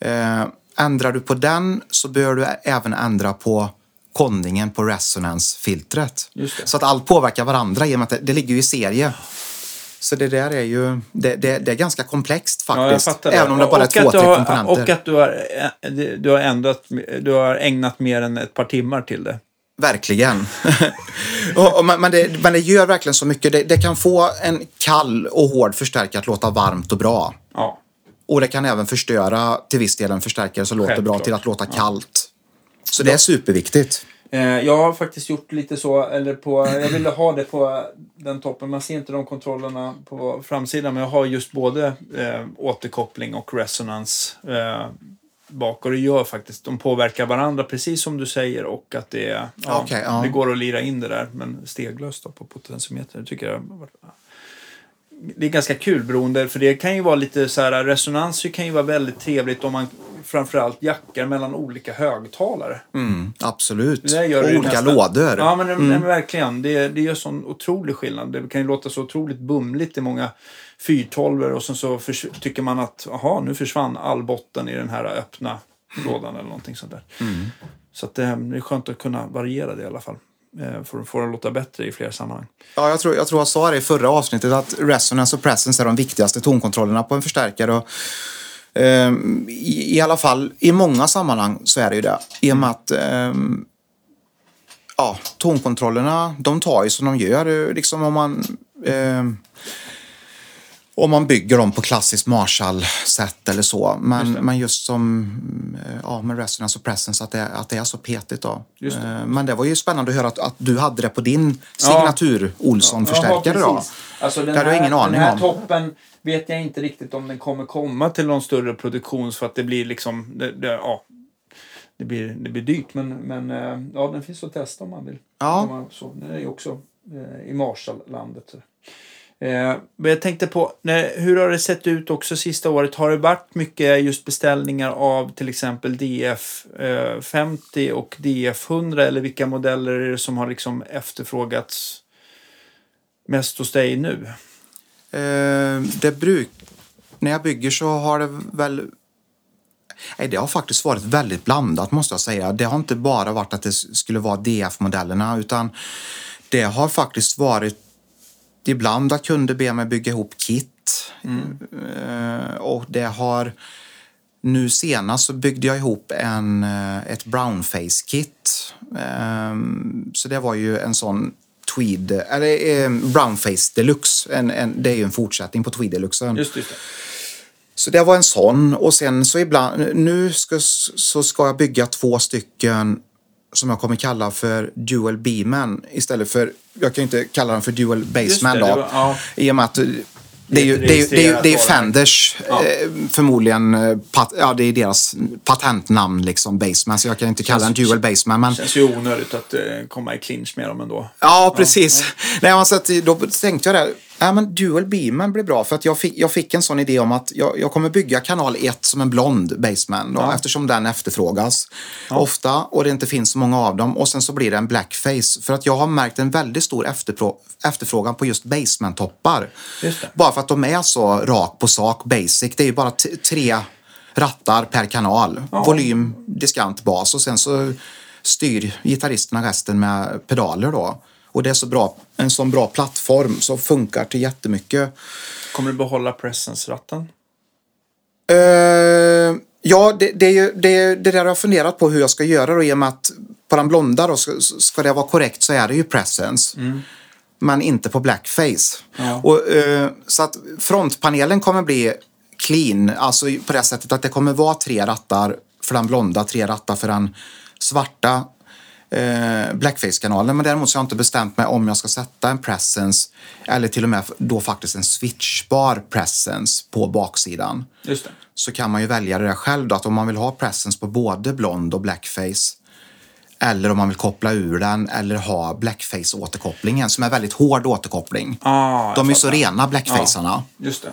B: Eh, ändrar du på den så bör du även ändra på kondingen på resonansfiltret.
A: Det.
B: Så att allt påverkar varandra i och med att det, det ligger ju i serie. Så det där är ju, det, det, det är ganska komplext
A: Ja,
B: faktiskt.
A: det.
B: även om det bara är
A: Och
B: två, tre
A: har-
B: komponenter.
A: Och att du har, eh, du har, ändrat, du har ägnat mer än ett par timmar till det.
B: Verkligen. (laughs) och, och, men, det, men det gör verkligen så mycket. Det, det kan få en kall och hård förstärkare att låta varmt och bra.
A: Ja.
B: Och det kan även förstöra till viss del en förstärkare som låter bra till att låta kallt. Så det är superviktigt.
A: Eh, Jag har faktiskt gjort lite så, eller på, jag ville ha det på den toppen. Man ser inte de kontrollerna på framsidan, men jag har just både eh, återkoppling och resonans eh, bak. Och det gör faktiskt, de påverkar varandra precis som du säger och att det, är- ja,
B: Okej, ja.
A: det går att lira in det där, men steglöst då på potentiometer. Det tycker jag det är ganska kul beroende, för det kan ju vara lite så här, resonans kan ju vara väldigt trevligt om man framförallt jackar mellan olika högtalare.
B: Mm, absolut. Olika
A: nästan-
B: lådor.
A: Ja, men, det- men verkligen. Det, det gör sån otrolig skillnad. Det kan ju låta så otroligt bumligt i många 412 och sen så tycker man att aha, nu försvann all botten i den här öppna lådan eller någonting sånt där.
B: Mm.
A: Så att det, det är skönt att kunna variera det i alla fall. Eh, För att få att låta bättre i flera sammanhang.
B: Ja, jag, tror, jag tror jag sa det i förra avsnittet att resonance och presence är de viktigaste tonkontrollerna på en förstärkare. Och, i, I alla fall i många sammanhang så är det ju det. I och med att ehm, ja, tonkontrollerna, de tar ju som de gör. eh, Liksom om man... ehm, om man bygger dem på klassiskt Marshall-sätt eller så. Men
A: Just det.
B: men just som eh, ja, med resonance och presence, att det, att det är så petigt. Då. Men det var ju spännande att höra att, att du hade det på din signatur Olsson-förstärkare.
A: Jaha,
B: då.
A: precis. Alltså den här,
B: ingen aning
A: den här
B: om.
A: toppen vet jag inte riktigt om den kommer komma till någon större produktion för att det blir liksom, det, det, ja, det blir, det blir dyrt. Men, men eh, ja, den finns att testa om man vill.
B: Ja.
A: Om man, så, den är ju också eh, i Marshalllandet. Eh, men jag tänkte på, när, hur har det sett ut också sista året? Har det varit mycket just beställningar av till exempel DF eh, 50 och DF 100 eller vilka modeller är det som har liksom efterfrågats mest hos dig nu?
B: Eh, det bruk... När jag bygger så har det väl... Nej, det har faktiskt varit väldigt blandat måste jag säga. Det har inte bara varit att det skulle vara DF-modellerna utan det har faktiskt varit ibland att kunder ber mig bygga ihop kit. Eh, och det har... Nu senast så byggde jag ihop en, eh, ett brownface-kit. Ehm, Så det var ju en sån tweed, eller eh, brownface deluxe. En, en, det är ju en fortsättning på tweed deluxen.
A: Just just det.
B: Så det var en sån och sen så ibland, nu ska, så ska jag bygga två stycken som jag kommer kalla för dual beamen istället för, jag kan ju inte kalla dem för dual baseman
A: det,
B: då.
A: det var- ja.
B: I och med att det är ju,
A: Det är
B: det är, det är, det Fenders
A: Ja.
B: eh, förmodligen, eh, pat, ja det är deras patentnamn liksom, baseman. Så jag kan inte kalla den dual baseman. Men,
A: känns ju onödigt att eh, komma i clinch med dem ändå.
B: Ja, precis. Nej, men så att, då tänkte jag det. Ja, men dual beamen blir bra för att jag fick, jag fick en sån idé om att jag, jag kommer bygga kanal 1 som en blond baseman då,
A: Ja.
B: eftersom den efterfrågas ofta och det inte finns så många av dem och sen så blir det en blackface för att jag har märkt en väldigt stor efterfrågan på just basement-toppar. Bara för att de är så rak på sak, basic. Det är ju bara tre rattar per kanal.
A: Ja.
B: Volym, diskant, bas och sen så styr gitarristerna resten med pedaler då. Och det är så bra, en sån bra plattform som funkar till jättemycket.
A: Kommer du behålla presence-ratten?
B: Uh, ja, det, det, är ju, det, det där har jag funderat på hur jag ska göra då, i och med att på den blonda då, ska, ska det vara korrekt så är det ju presence. Men inte på blackface.
A: Ja.
B: Och, eh, så att frontpanelen kommer bli clean, alltså på det sättet att det kommer vara tre rattar för den blonda, tre rattar för den svarta eh, blackface-kanalen. Men däremot så har jag inte bestämt mig om jag ska sätta en presence eller till och med då faktiskt en switchbar presence på baksidan
A: Just det.
B: så kan man ju välja det där själv då, att om man vill ha presence på både blond och blackface eller om man vill koppla ur den eller ha blackface-återkopplingen som är väldigt hård återkoppling.
A: Ah,
B: De är ju så rena blackfacearna.
A: Just det.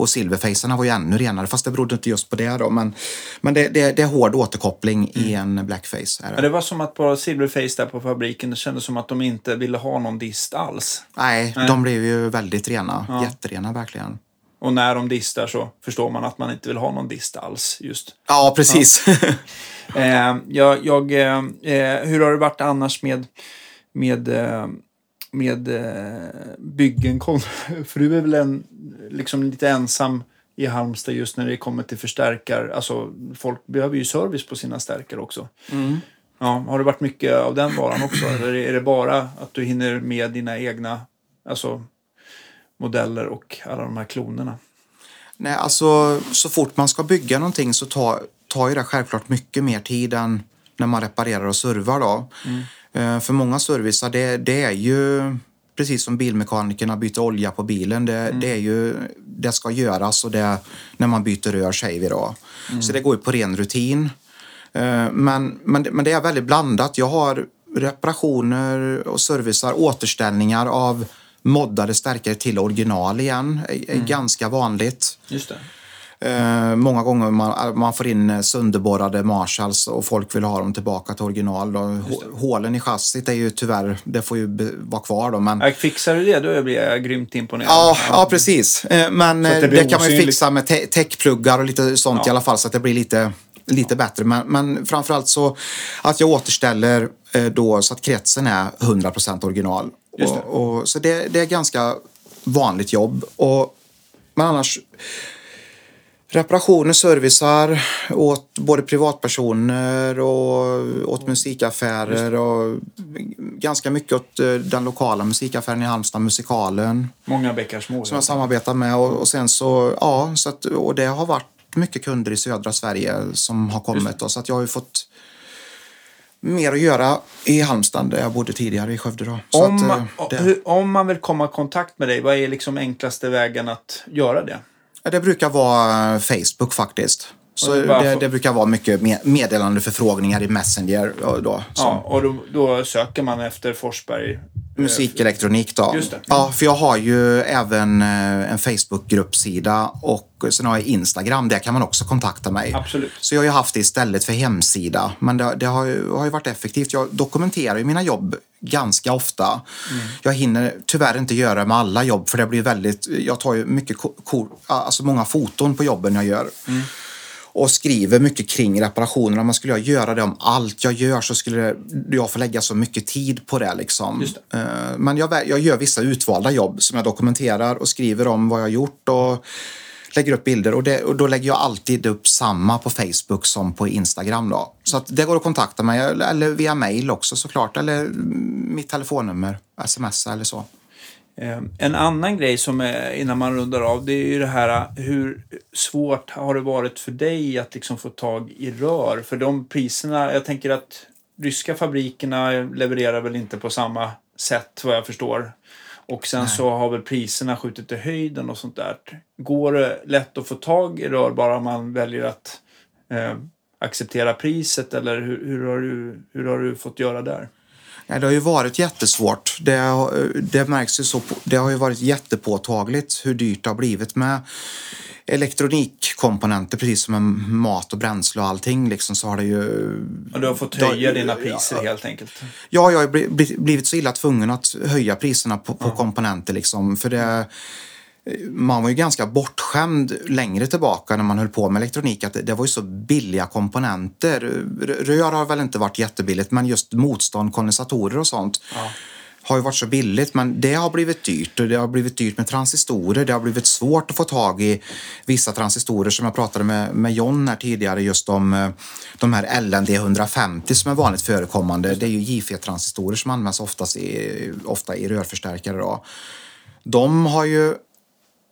B: Och silverfacearna var ju ännu renare, fast det berodde inte just på det då. Men, men det, det, det är hård återkoppling i en blackface. Är det.
A: det var som att på Silverface där på fabriken, det kändes som att de inte ville ha någon dist alls.
B: Nej,
A: Nej.
B: de blev ju väldigt rena.
A: Ja.
B: Jätterena verkligen.
A: Och när de distar så förstår man att man inte vill ha någon dist alls. Just.
B: Ja, precis. (laughs)
A: Eh, jag, jag, eh, eh, hur har det varit annars med, med, eh, med eh, byggen? Kon- (laughs) För du är väl en, liksom lite ensam i Halmstad just när det kommer till förstärkare. Alltså, folk behöver ju service på sina stärkare också. Ja, har det varit mycket av den varan också? Eller är det bara att du hinner med dina egna alltså, modeller och alla de här klonerna?
B: Nej, alltså så fort man ska bygga någonting så tar, tar ju det självklart mycket mer tid än när man reparerar och servar då. Eh, för många servicer, det, det är ju precis som bilmekanikerna byter olja på bilen. Det, det är ju, det ska göras och det när man byter rör säger vi då. Så det går ju på ren rutin. Eh, Men, men, det- men det är väldigt blandat. Jag har reparationer och servicer, återställningar av moddade stärkare till original igen. är, är ganska vanligt.
A: Just det.
B: Eh, många gånger man, man får in eh, sönderborrade Marshalls och folk vill ha dem tillbaka till original. Hålen i chassit är ju tyvärr, det får ju vara kvar då. Men,
A: Jag fixar du det, då blir jag grymt imponerad.
B: Ja, ja, precis. Eh, Men
A: att
B: eh,
A: det
B: det, kan man ju fixa med te- täckpluggar och lite sånt
A: Ja.
B: i alla fall så att det blir lite, lite bättre. Men, men framförallt så att jag återställer eh, då så att kretsen är 100% original.
A: Det.
B: Och, och, så det, det är ganska vanligt jobb. Och, men annars reparationer, servicar åt både privatpersoner och åt musikaffärer och ganska mycket åt eh, den lokala musikaffären i Halmstad, Musikalen
A: Många bäckar små.
B: som jag samarbetar med. Och, och sen så, ja, så att, och det har varit mycket kunder i södra Sverige som har kommit. Då, så att jag har ju fått mer att göra i Halmstad där jag bodde tidigare i Skövde. Då. Så
A: Om,
B: att,
A: man,
B: eh,
A: hur, om man vill komma i kontakt med dig, vad är liksom enklaste vägen att göra det?
B: Det brukar vara eh, Facebook faktiskt. Så
A: det
B: det, det brukar vara mycket med- meddelande förfrågningar i Messenger. Då, som
A: Ja, och då, då söker man efter Forsberg.
B: Musikelektronik då.
A: Just det.
B: Ja, för jag har ju även eh, en Facebookgruppsida och sen har jag Instagram. Där kan man också kontakta mig.
A: Absolut.
B: Så jag har ju haft det istället för hemsida. Men det, det har, ju, har ju varit effektivt. Jag dokumenterar ju mina jobb ganska ofta. Jag hinner tyvärr inte göra det med alla jobb för det blir väldigt... Jag tar ju mycket alltså många foton på jobben jag gör. Och skriver mycket kring reparationerna. Men skulle jag göra det om allt jag gör så skulle det, jag få lägga så mycket tid på det. Liksom.
A: Just
B: Eh, Men jag, jag gör vissa utvalda jobb som jag dokumenterar och skriver om vad jag har gjort. Och lägger upp bilder och, det, och då lägger jag alltid upp samma på Facebook som på Instagram. Då. Så att det går att kontakta mig eller- via mail också såklart. Eller mitt telefonnummer, sms eller så.
A: Eh, En annan grej som är, innan man rundar av, det är ju det här hur svårt har det varit för dig att liksom få tag i rör? För de priserna, jag tänker att ryska fabrikerna levererar väl inte på samma sätt vad jag förstår. Och sen så har väl priserna skjutit i höjden och sånt där. Går det lätt att få tag i rör bara man väljer att eh, acceptera priset eller hur, hur, har du, hur har du fått göra där?
B: Ja, det har ju varit jättesvårt. Det, har- det märks ju så. Det har ju varit jättepåtagligt hur dyrt det har blivit med elektronikkomponenter, precis som med mat och bränsle och allting. Liksom, så har det ju...
A: Och du har fått höja dina priser helt enkelt.
B: Ja, jag har bli- bli- blivit så illa tvungen att höja priserna på, på komponenter. Liksom, för det, man var ju ganska bortskämd längre tillbaka när man höll på med elektronik. Att det, var ju så billiga komponenter. Rör har väl inte varit jättebilligt, men just motstånd, kondensatorer och sånt har ju varit så billigt, men det har blivit dyrt. Och det har blivit dyrt med transistorer. Det har blivit svårt att få tag i vissa transistorer som jag pratade med, med John här tidigare just om eh, de här LND 150 som är vanligt förekommande. Det är ju JFE-transistorer som används oftast i, ofta i rörförstärkare. Då. De har ju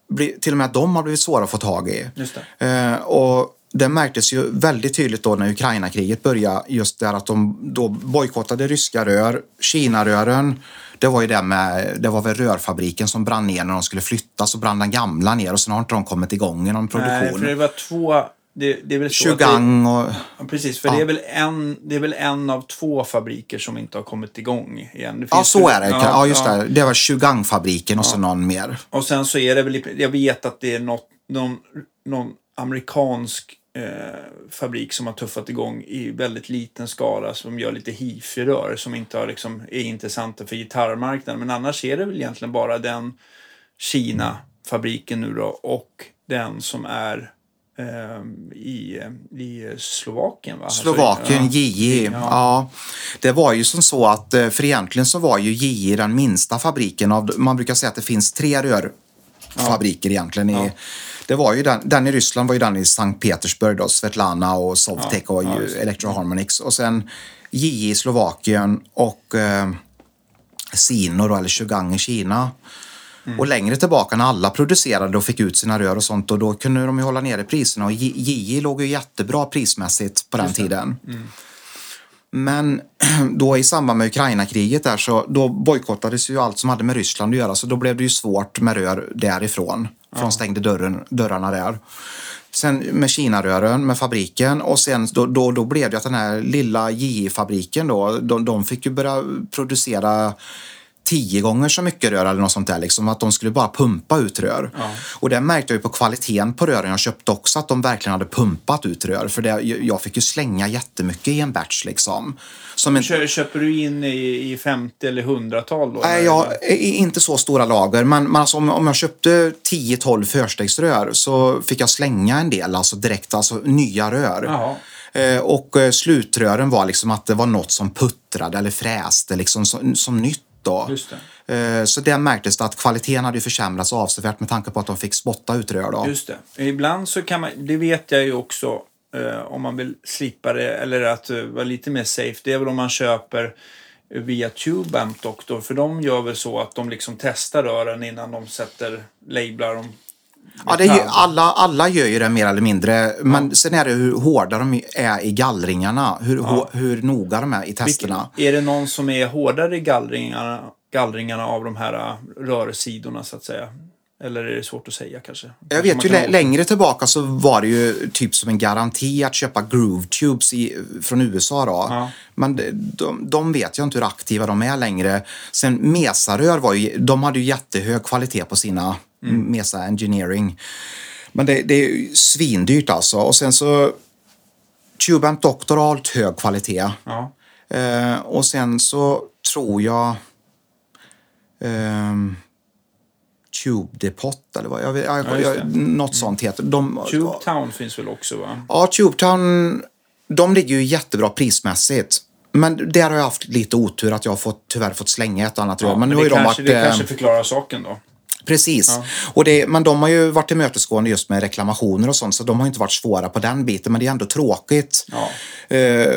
B: bli- till och med att de har blivit svåra att få tag i. Eh, och det märktes ju väldigt tydligt då när Ukraina-kriget började, just där att de då bojkottade ryska rör. Kina-rören, det var ju det med, det var väl rörfabriken som brann ner när de skulle flytta, så brann den gamla ner och sen har inte de kommit igång i någon
A: Nej,
B: produktion.
A: för det var två... Det, det är väl
B: Chugang och...
A: Ja, precis, för
B: Ja.
A: det, är väl en, det är väl en av två fabriker som inte har kommit igång igen.
B: Ja, så är det. Ja, just det. Det var Chugang-fabriken och så
A: Ja.
B: någon mer.
A: Och sen så är det väl, jag vet att det är något, någon, någon amerikansk eh, fabrik som har tuffat igång i väldigt liten skala som gör lite hifi-rör som inte har, liksom, är intressanta för gitarrmarknaden. Men annars är det väl egentligen bara den Kina-fabriken nu då och den som är i, i Slovakien. Va? Alltså,
B: Slovakien,
A: ja.
B: JJ.
A: Ja.
B: Ja. Det var ju som så att, eh, för egentligen så var ju JJ den minsta fabriken. Av, man brukar säga att det finns tre rörfabriker egentligen. I,
A: Ja.
B: Det var ju den, den i Ryssland var ju den i Sankt Petersburg då, Svetlana och Sovtek
A: Ja,
B: och
A: ja,
B: ju
A: just det.
B: Electro Harmonix. Och sen JJ i Slovakien och eh, Sino då, eller Chugang i Kina.
A: Mm.
B: Och längre tillbaka när alla producerade och fick ut sina rör och sånt och då kunde de ju hålla nere priserna och JJ låg ju jättebra prismässigt på den tiden. Men (clears throat) då i samband med Ukraina-kriget där så då bojkottades ju allt som hade med Ryssland att göra så då blev det ju svårt med rör därifrån. För de stängde dörren, dörrarna där. Sen med Kina-rören, med fabriken och sen då, då, då blev det att den här lilla JI-fabriken då, de, de fick ju börja producera tio gånger så mycket rör eller något sånt där. Liksom, att de skulle bara pumpa ut rör. Och det märkte jag ju på kvaliteten på rören jag köpte också att de verkligen hade pumpat ut rör. För det, jag fick ju slänga jättemycket i en batch liksom. Som en,
A: Kö- Köper du in i, i 50 eller 100-tal då?
B: Nej, jag inte så stora lager. Men, men alltså, om, om jag köpte 10-12 förstegsrör så fick jag slänga en del, alltså direkt, alltså nya rör.
A: Jaha.
B: Eh, och eh, slutrören var liksom att det var något som puttrade eller fräste liksom som, som nytt då.
A: Just
B: Eh, så det märktes det att kvaliteten hade försämrats avsevärt med tanke på att de fick spotta ut rör då.
A: Just det. Ibland så kan man, det vet jag ju också, eh, om man vill slippa det eller att eh, vara lite mer safe, det är väl om man köper via TubeAmp Doctor. För de gör väl så att de liksom testar rören innan de sätter, lablar dem.
B: Ja, det är ju, alla, alla gör ju det mer eller mindre. Men sen är det hur hårda de är i gallringarna. Hur, hå- hur noga de är i testerna.
A: Är det någon som är hårdare i gallringarna, gallringarna av de här eh, rörsidorna så att säga? Eller är det svårt att säga kanske?
B: Jag vet ju
A: kan
B: längre tillbaka så var det ju typ som en garanti att köpa Groove Tubes i, från USA då.
A: Ja.
B: Men de, de, de vet jag inte hur aktiva de är längre. Sen Mesa-rör var ju, de hade ju jättehög kvalitet på sina
A: Mm.
B: Mesa Engineering. Men det, det är svindyrt alltså. Och sen så har hållit hög kvalitet.
A: Ja.
B: Eh, och sen så tror jag ehm, Tube Depot eller vad jag, vet-
A: Ja,
B: jag,
A: det. Mm.
B: något sånt heter de.
A: Tubetown finns väl också va?
B: Ja, Tubetown, de ligger ju jättebra prismässigt. Men där har jag haft lite otur att jag har fått, tyvärr fått slänga ett annat.
A: Ja,
B: men nu
A: det,
B: har ju de
A: kanske,
B: varit...
A: det
B: eh,
A: kanske förklarar saken då.
B: Precis. Och det, men de har ju varit tillmötesgående just med reklamationer och sånt, så de har inte varit svåra på den biten. Men det är ändå tråkigt.
A: Ja.
B: Eh,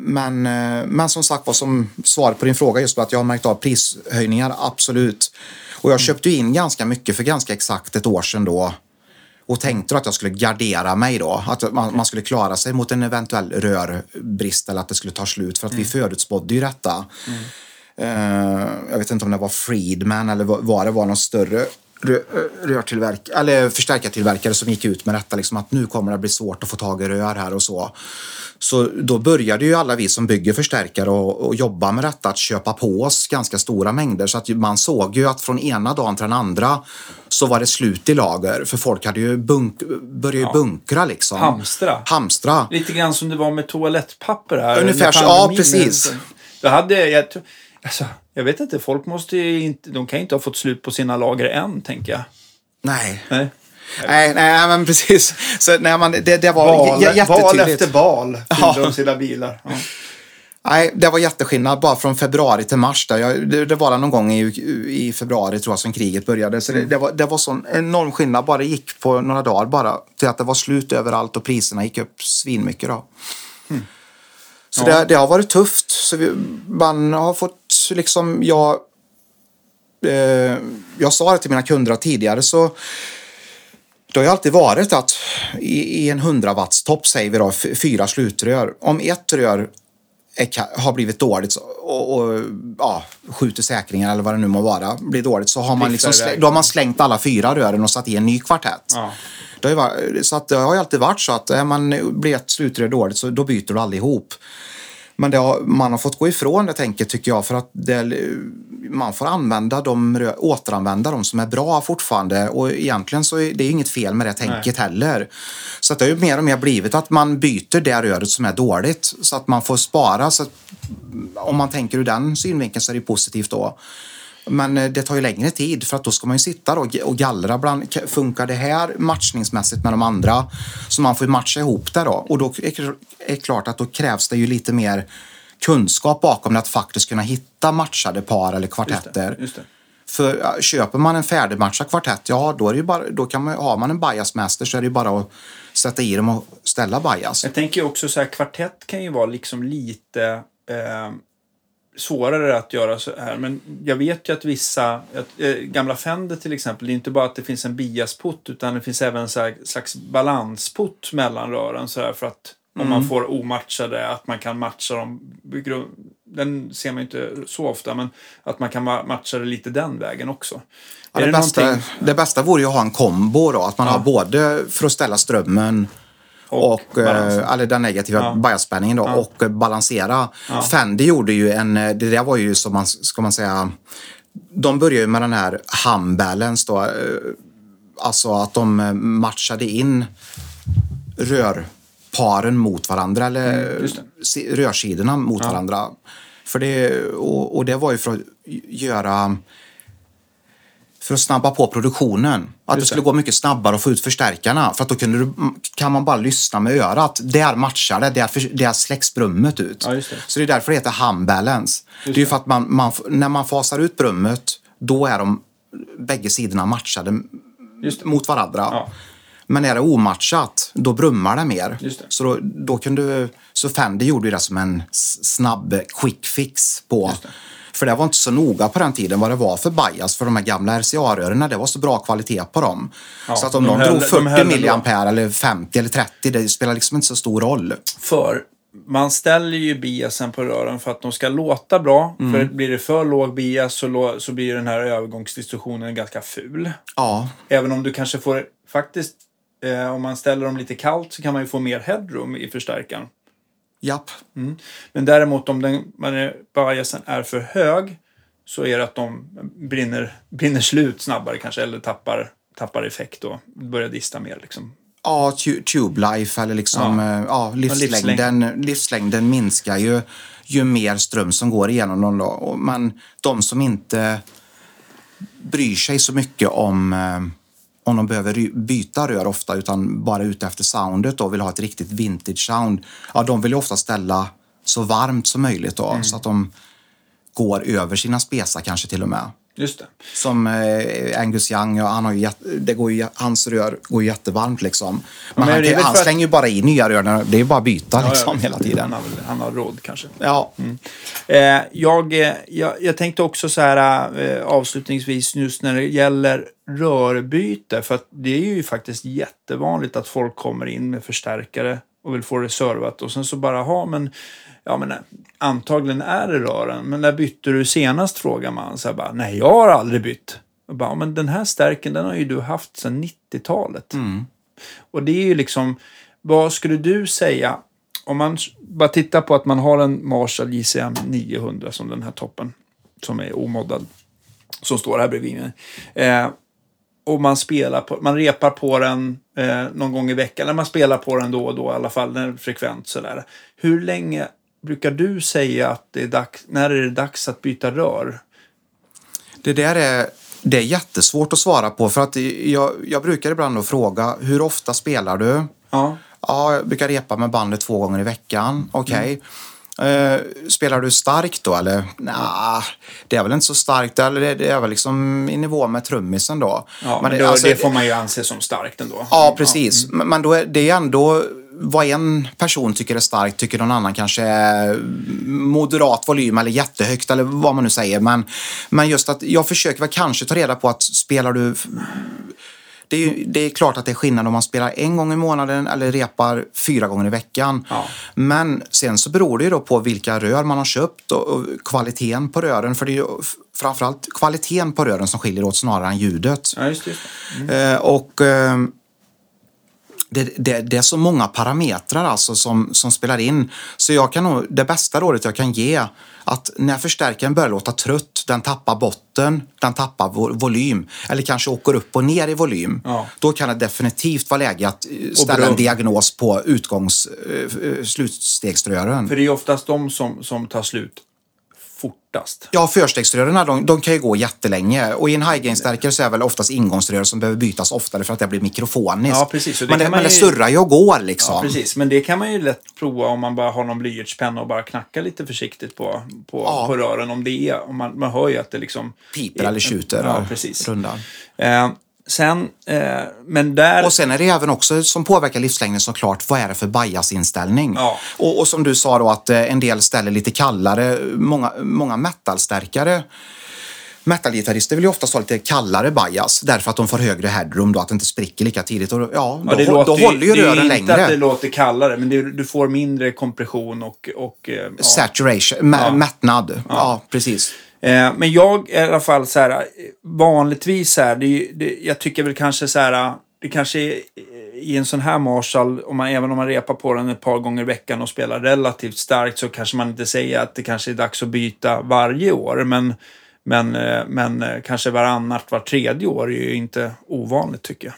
B: men, eh, men som sagt var, som svar på din fråga just på att jag har märkt av prishöjningar, absolut. Och jag köpte ju in ganska mycket för ganska exakt ett år sedan då. Och tänkte att jag skulle gardera mig då. Att man, man skulle klara sig mot en eventuell rörbrist eller att det skulle ta slut. För att vi förutspådde ju detta. Eh, jag vet inte om det var Friedman eller vad det var någon större rö- rörtillverk eller förstärkartillverkare som gick ut med detta. Liksom att nu kommer det bli svårt att få tag i rör här och så. Så då började ju alla vi som bygger förstärkare och, och jobba med detta att köpa på oss ganska stora mängder. Så att man såg ju att från ena dagen till den andra så var det slut i lager. För folk hade ju bunk, börjat ju
A: Ja.
B: bunkra liksom.
A: Hamstra.
B: Hamstra.
A: Lite grann som det var med toalettpapper här.
B: Ungefär så, ja, precis.
A: Då hade jag, alltså, jag vet inte, folk måste ju inte, de kan ju inte ha fått slut på sina lager än, tänker jag.
B: Nej.
A: Nej.
B: Nej, nej, men precis. Så, nej, man, det, det var
A: Val,
B: j- jättetydligt.
A: val efter val
B: Ja.
A: fyllde de sina bilar. Ja.
B: Nej, det var jätteskillnad bara från februari till mars. Där. Jag, det, det var någon gång i, i februari tror jag som kriget började. Så det, det, var, det var sån enorm skillnad. Bara det gick på några dagar bara till att det var slut överallt och priserna gick upp svinmycket. Då. Så
A: Ja.
B: det, det har varit tufft. Så vi, man har fått liksom, jag, eh, jag sa det till mina kunder tidigare så det har ju alltid varit att i, i en 100 watts topp säger vi då fyra slutrör. Om ett rör är, har blivit dåligt och, och ja, skjuter säkringar eller vad det nu må vara, blir dåligt så har man, liksom slä, då har man slängt alla fyra rören och satt i en ny kvartett.
A: Ja.
B: Det har, ju varit, så att det har ju alltid varit så att är man blir ett slutrör dåligt så då byter du allihop. Men har, man har fått gå ifrån det tänket tycker jag för att det, man får använda de, återanvända de som är bra fortfarande och egentligen så är det inget fel med det tänket heller. Så det har ju mer och mer blivit att man byter det röret som är dåligt så att man får spara. Så att, om man tänker ur den synvinkeln så är det positivt då. Men eh, det tar ju längre tid för att då ska man ju sitta och gallra. Bland, funkar det här matchningsmässigt med de andra? Så man får matcha ihop det då. Och då är det klart att då krävs det ju lite mer kunskap bakom det att faktiskt kunna hitta matchade par eller
A: Just
B: kvartetter.
A: det, just det.
B: För köper man en färdigmatchad kvartett, ja då, är det bara, då kan man, har man en biasmaster så är det ju bara att sätta i dem och ställa bias.
A: Jag tänker också så här, kvartett kan ju vara liksom lite eh, svårare att göra så här. Men jag vet ju att vissa, att, eh, gamla Fender till exempel, det är inte bara att det finns en biasport utan det finns även en slags balansport mellan rören så här för att om man får omatchade, att man kan matcha dem. Den ser man ju inte så ofta, men att man kan ma- matcha det lite den vägen också.
B: Ja,
A: Är
B: det, bästa,
A: någonting-
B: det bästa vore ju att ha en kombo då. Att man har både för att ställa strömmen
A: Och
B: och, eh, eller den negativa
A: Ja.
B: biasspänningen då, och eh, balansera. Fendi gjorde ju en, eh, det där var ju som man, ska man säga, de började ju med den här hambalance då. eh, Alltså att de matchade in rörparen mot varandra eller
A: Mm,
B: rörsidorna mot varandra. För det, och, och det var ju för att göra för att snabba på produktionen. Att det
A: Just
B: skulle gå mycket snabbare att få ut förstärkarna. För att då kunde du, kan man bara lyssna med örat. Där matchar det, där, för- där släcks brummet ut.
A: Ja, just det.
B: Så det är därför det heter hum balance. det är ju för att man, man, när man fasar ut brummet, då är de bägge sidorna matchade
A: Just
B: mot varandra.
A: Ja.
B: Men är det omatchat, då brummar det mer.
A: Just det.
B: Så, då, då kunde, så Fendi gjorde ju det som en snabb quick fix på. För det var inte så noga på den tiden vad det var för bias för de här gamla RCA-rören. Det var så bra kvalitet på dem.
A: Ja,
B: så att om
A: de höll-
B: drog
A: de
B: 40
A: höll ändå.
B: milliampere eller 50 eller 30, det spelar liksom inte så stor roll.
A: För man ställer ju biasen på rören för att de ska låta bra. För blir det för låg bias så, så blir den här övergångsdistorsionen ganska ful.
B: Ja,
A: Även om du kanske får, faktiskt, eh, om man ställer dem lite kallt så kan man ju få mer headroom i förstärkaren.
B: Japp.
A: Men däremot om den, är, biasen är för hög så är det att de brinner, brinner slut snabbare kanske eller tappar, tappar effekt och börjar dista mer. Liksom.
B: Ja, tu- tube life eller liksom,
A: Ja.
B: ja. Ja, livslängden, livslängden minskar ju ju mer ström som går igenom dem. Då. Men de som inte bryr sig så mycket om eh, om de behöver byta rör ofta utan bara ute efter soundet och vill ha ett riktigt vintage sound. Ja, de vill ju ofta ställa så varmt som möjligt då, så att de går över sina spesar kanske till och med.
A: Just det.
B: Som eh, Angus Young, ja, han har ju, det går ju, hans rör går ju jättevarmt liksom. Men,
A: men
B: han, kan- han
A: att-
B: slänger ju bara i nya rör. Det är ju bara att byta
A: Ja,
B: liksom hela tiden.
A: Han har, han har råd kanske.
B: Ja,
A: Eh, jag, eh, jag, jag tänkte också så här eh, avslutningsvis just när det gäller rörbyte. För att det är ju faktiskt jättevanligt att folk kommer in med förstärkare och vill få det servat och sen så bara ha men ja men eh, antagligen är det rören. Men när bytte du senast frågar man så bara nej jag har aldrig bytt. Och bara, men den här stärken den har ju du haft sedan 90-talet. Och det är ju liksom, vad skulle du säga om man bara tittar på att man har en Marshall JCM 900 som den här toppen, som är omoddad, som står här bredvid mig. Eh, och man spelar på, man repar på den eh, någon gång i veckan, eller man spelar på den då och då i alla fall, är frekvent sådär. Hur länge brukar du säga att det är dags, när är det dags att byta rör?
B: Det där är, det är jättesvårt att svara på för att jag, jag brukar ibland fråga hur ofta spelar du?
A: Ja,
B: Ja, jag brukar repa med bandet två gånger i veckan. Okej. Eh, spelar du starkt då eller? Nja, det är väl inte så starkt. Eller det, är väl liksom i nivå med trummisen då.
A: ja men det,
B: alltså,
A: det får man ju anse som starkt ändå.
B: Ja, precis. Men, men då är det är ändå vad en person tycker är starkt tycker någon annan kanske är moderat volym eller jättehögt eller vad man nu säger. Men, men just att jag försöker väl kanske ta reda på att spelar du det är, ju, det är klart att det är skillnad om man spelar en gång i månaden eller repar fyra gånger i veckan.
A: Ja.
B: Men sen så beror det ju då på vilka rör man har köpt och, och kvaliteten på rören. För det är ju framförallt kvaliteten på rören som skiljer åt snarare än ljudet.
A: Ja, just. Just det.
B: Eh, och eh, det, det, det är så många parametrar alltså som, som spelar in. Så jag kan nog, det bästa rådet jag kan ge att när förstärkaren börjar låta trött, den tappar botten, den tappar vo- volym eller kanske åker upp och ner i volym.
A: Ja.
B: Då kan det definitivt vara läge att eh, ställa en diagnos på utgångs, eh, eh, slutstegsrören.
A: För det är oftast de som, som tar slut fortast.
B: Ja, förstegsrören de, de kan ju gå jättelänge. Och i en high gain-stärkare så är väl oftast ingångsrör som behöver bytas oftare för att det blir mikrofoniskt.
A: Ja, precis. Det
B: Men det, men det
A: ju-
B: surrar ju och går liksom.
A: Ja, precis. Men det kan man ju lätt prova om man bara har någon blyertspenna och bara knacka lite försiktigt på, på,
B: Ja.
A: på rören. Om det är, om man, man hör ju att det liksom...
B: Piper eller tjuter.
A: Ja, precis.
B: Rundar.
A: Eh, sen, eh, men där...
B: Och sen är det även också som påverkar livslängden såklart, vad är det för biasinställning?
A: Ja.
B: Och, och som du sa då att eh, en del ställer lite kallare, många, många metalstärkare Metalgitarrister vill ju oftast ha lite kallare bias därför att de får högre headroom då, att det inte spricker lika tidigt. Och, ja,
A: Ja,
B: då,
A: det
B: hå-
A: låter
B: då håller ju
A: det är
B: rören
A: inte
B: längre.
A: att det låter kallare, men det, du får mindre kompression och... och eh, ja.
B: Saturation, mä-
A: Ja.
B: mättnad. Ja. precis.
A: Eh, men jag är i alla fall så här, eh, vanligtvis så här, det, det, jag tycker väl kanske så här, eh, det kanske är eh, i en sån här Marshall, om man, även om man repar på den ett par gånger i veckan och spelar relativt starkt så kanske man inte säger att det kanske är dags att byta varje år. Men, men, men kanske varannat, var tredje år är ju inte ovanligt tycker jag.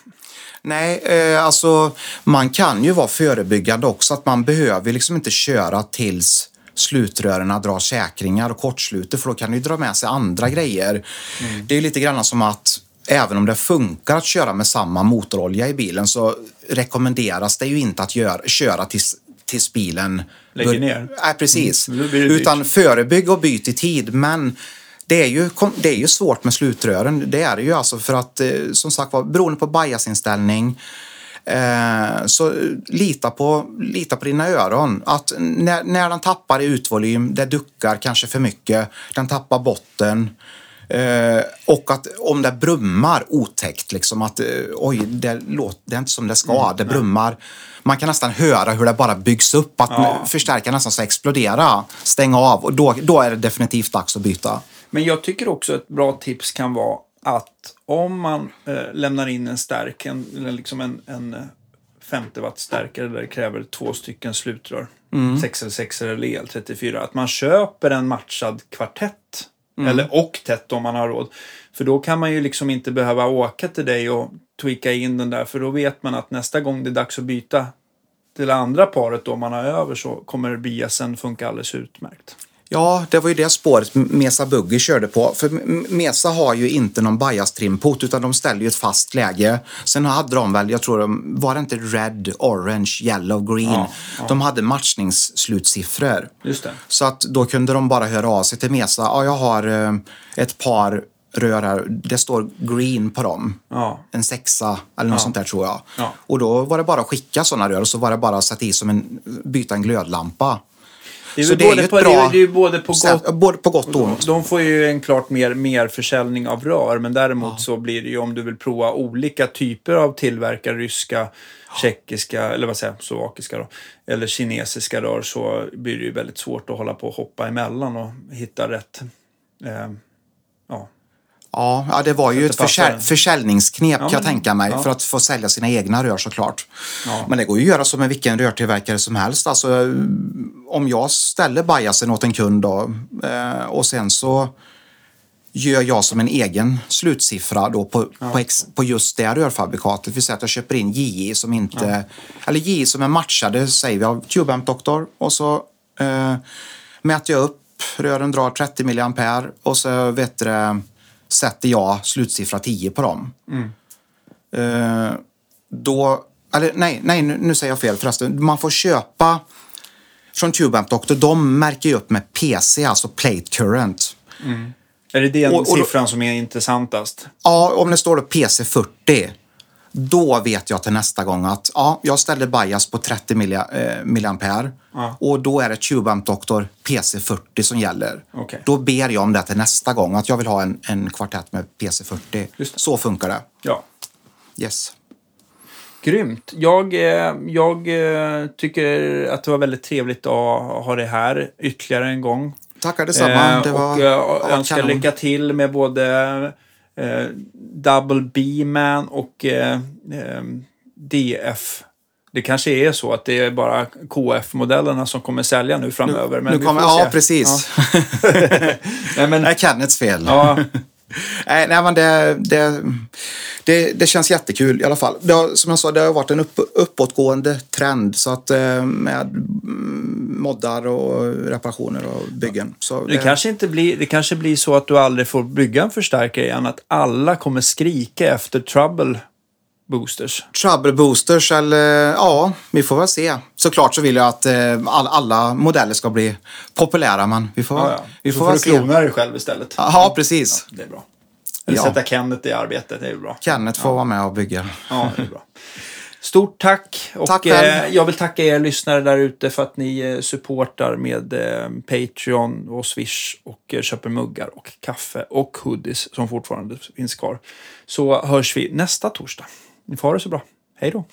B: Nej, eh, alltså man kan ju vara förebyggande också. Att man behöver liksom inte köra tills slutrören drar säkringar och kortsluter för då kan ju dra med sig andra grejer. Det är lite grann som att även om det funkar att köra med samma motorolja i bilen så rekommenderas det ju inte att göra, köra tills, tills bilen
A: Lägger ner.
B: Nej, precis.
A: Mm, dyrt.
B: Utan förebygg och byt i tid. Men det är, ju, det är ju svårt med slutrören. Det är det ju alltså för att eh, som sagt var beroende på biasinställning eh, så lita på, lita på dina öron. Att när, när den tappar i utvolym, det duckar kanske för mycket, den tappar botten. Eh, och att om det brummar otäckt, liksom att eh, oj, det, låter, det är inte som det ska,
A: Mm,
B: det brummar. Man kan nästan höra hur det bara byggs upp, att
A: Ja.
B: förstärkaren nästan ska explodera, stänga av och då, då är det definitivt dags att byta.
A: Men jag tycker också ett bra tips kan vara att om man eh, lämnar in en stärk, en, eller liksom en, en eh, 50 watt stärkare där det kräver två stycken slutrör, 6 eller 6 eller EL34, att man köper en matchad kvartett. Eller och tätt om man har råd. För då kan man ju liksom inte behöva åka till dig och tweaka in den där. För då vet man att nästa gång det är dags att byta till andra paret då man har över så kommer biasen funka alldeles utmärkt.
B: Ja, det var ju det spåret Mesa Buggy körde på. För Mesa har ju inte någon bias trimpot utan de ställer ju ett fast läge. Sen hade de väl, jag tror de, var det inte red, orange, yellow, green?
A: Ja, ja.
B: De hade matchningsslutsiffror.
A: Just det.
B: Så att då kunde de bara höra av sig till Mesa. Ja, jag har eh, ett par rör här. Det står green på dem.
A: Ja.
B: En sexa eller något
A: Ja.
B: sånt där tror jag.
A: Ja.
B: Och då var det bara att skicka sådana rör och så var det bara att sätta i som en, byta en glödlampa.
A: Det är,
B: Så det är ju ett
A: på,
B: bra
A: det är både på gott
B: både på gott och ont.
A: De får ju en klart mer, mer försäljning av rör, men däremot så blir det ju om du vill prova olika typer av tillverkare, ryska, tjeckiska, eller vad säger jag, slovakiska då, eller kinesiska rör, så blir det ju väldigt svårt att hålla på och hoppa emellan och hitta rätt. Eh, ja.
B: Ja, ja, det var ju ett försäl försäljningsknep
A: Ja,
B: kan jag tänka mig
A: ja.
B: för att få sälja sina egna rör såklart.
A: Ja.
B: Men det går ju att göra som med vilken rörtillverkare som helst. Alltså, om jag ställer biasen åt en kund då, eh, och sen så gör jag som en egen slutsiffra då på, på, ex, på just det rörfabrikatet. Vi säger att jag köper in JI som inte, eller JI som är matchade säger vi av CubeAmp Doktor och så eh, mäter jag upp, rören drar 30 mA och så vet du, sätter jag slutsiffra 10 på dem. Eh, då, eller nej, nej nu, nu säger jag fel förresten. Man får köpa från CubeAmp Doctor, de märker ju upp med PC, alltså Plate Current.
A: Är det den
B: Och- och
A: siffran som är intressantast?
B: Ja, om det står då PC40, då vet jag till nästa gång att ja, jag ställer bias på 30 milli, eh, milliampere
A: Ja.
B: och då är det CubeAmp Doctor PC40 som gäller.
A: Okej.
B: Då ber jag om det till nästa gång, att jag vill ha en, en kvartett med PC40.
A: Just det.
B: Så funkar det.
A: Ja.
B: Yes.
A: Grymt. Jag, eh, jag eh, tycker att det var väldigt trevligt att ha det här ytterligare en gång.
B: Tackar detsamma.
A: Eh,
B: det var,
A: och jag
B: ja,
A: önskar lycka till med både eh, Double B-man och eh, eh, DF. Det kanske är så att det är bara KF-modellerna som kommer sälja nu framöver. men
B: nu kommer, ja, precis.
A: Ja. (laughs) Nej, men,
B: Det är Kennets fel.
A: ja, (laughs) (laughs)
B: Nej, nej men det, det, det, det känns jättekul i alla fall. Det har, som jag sa, det har varit en upp, uppåtgående trend så att, eh, med mm, moddar och reparationer och byggen. Så
A: det, kanske inte blir, det kanske blir så att du aldrig får bygga en förstärkare igen. Att alla kommer skrika efter trouble boosters.
B: Trouble boosters eller ja, vi får väl se. Såklart så vill jag att eh, all, alla modeller ska bli populära men vi får,
A: Ja, ja.
B: vi
A: Så
B: får
A: får
B: väl
A: du
B: se.
A: klona dig själv istället.
B: Ja, precis.
A: Det är bra. Eller
B: Ja.
A: sätta Kenneth i arbetet, det är bra.
B: Kenneth får vara med och bygga.
A: Ja, det är bra. Stort tack! Och
B: Tack
A: eh, jag vill tacka er lyssnare där ute för att ni eh, supportar med eh, Patreon och Swish och eh, köper muggar och kaffe och hoodies som fortfarande finns kvar. Så hörs vi nästa torsdag. Ni får ha det så bra. Hej då!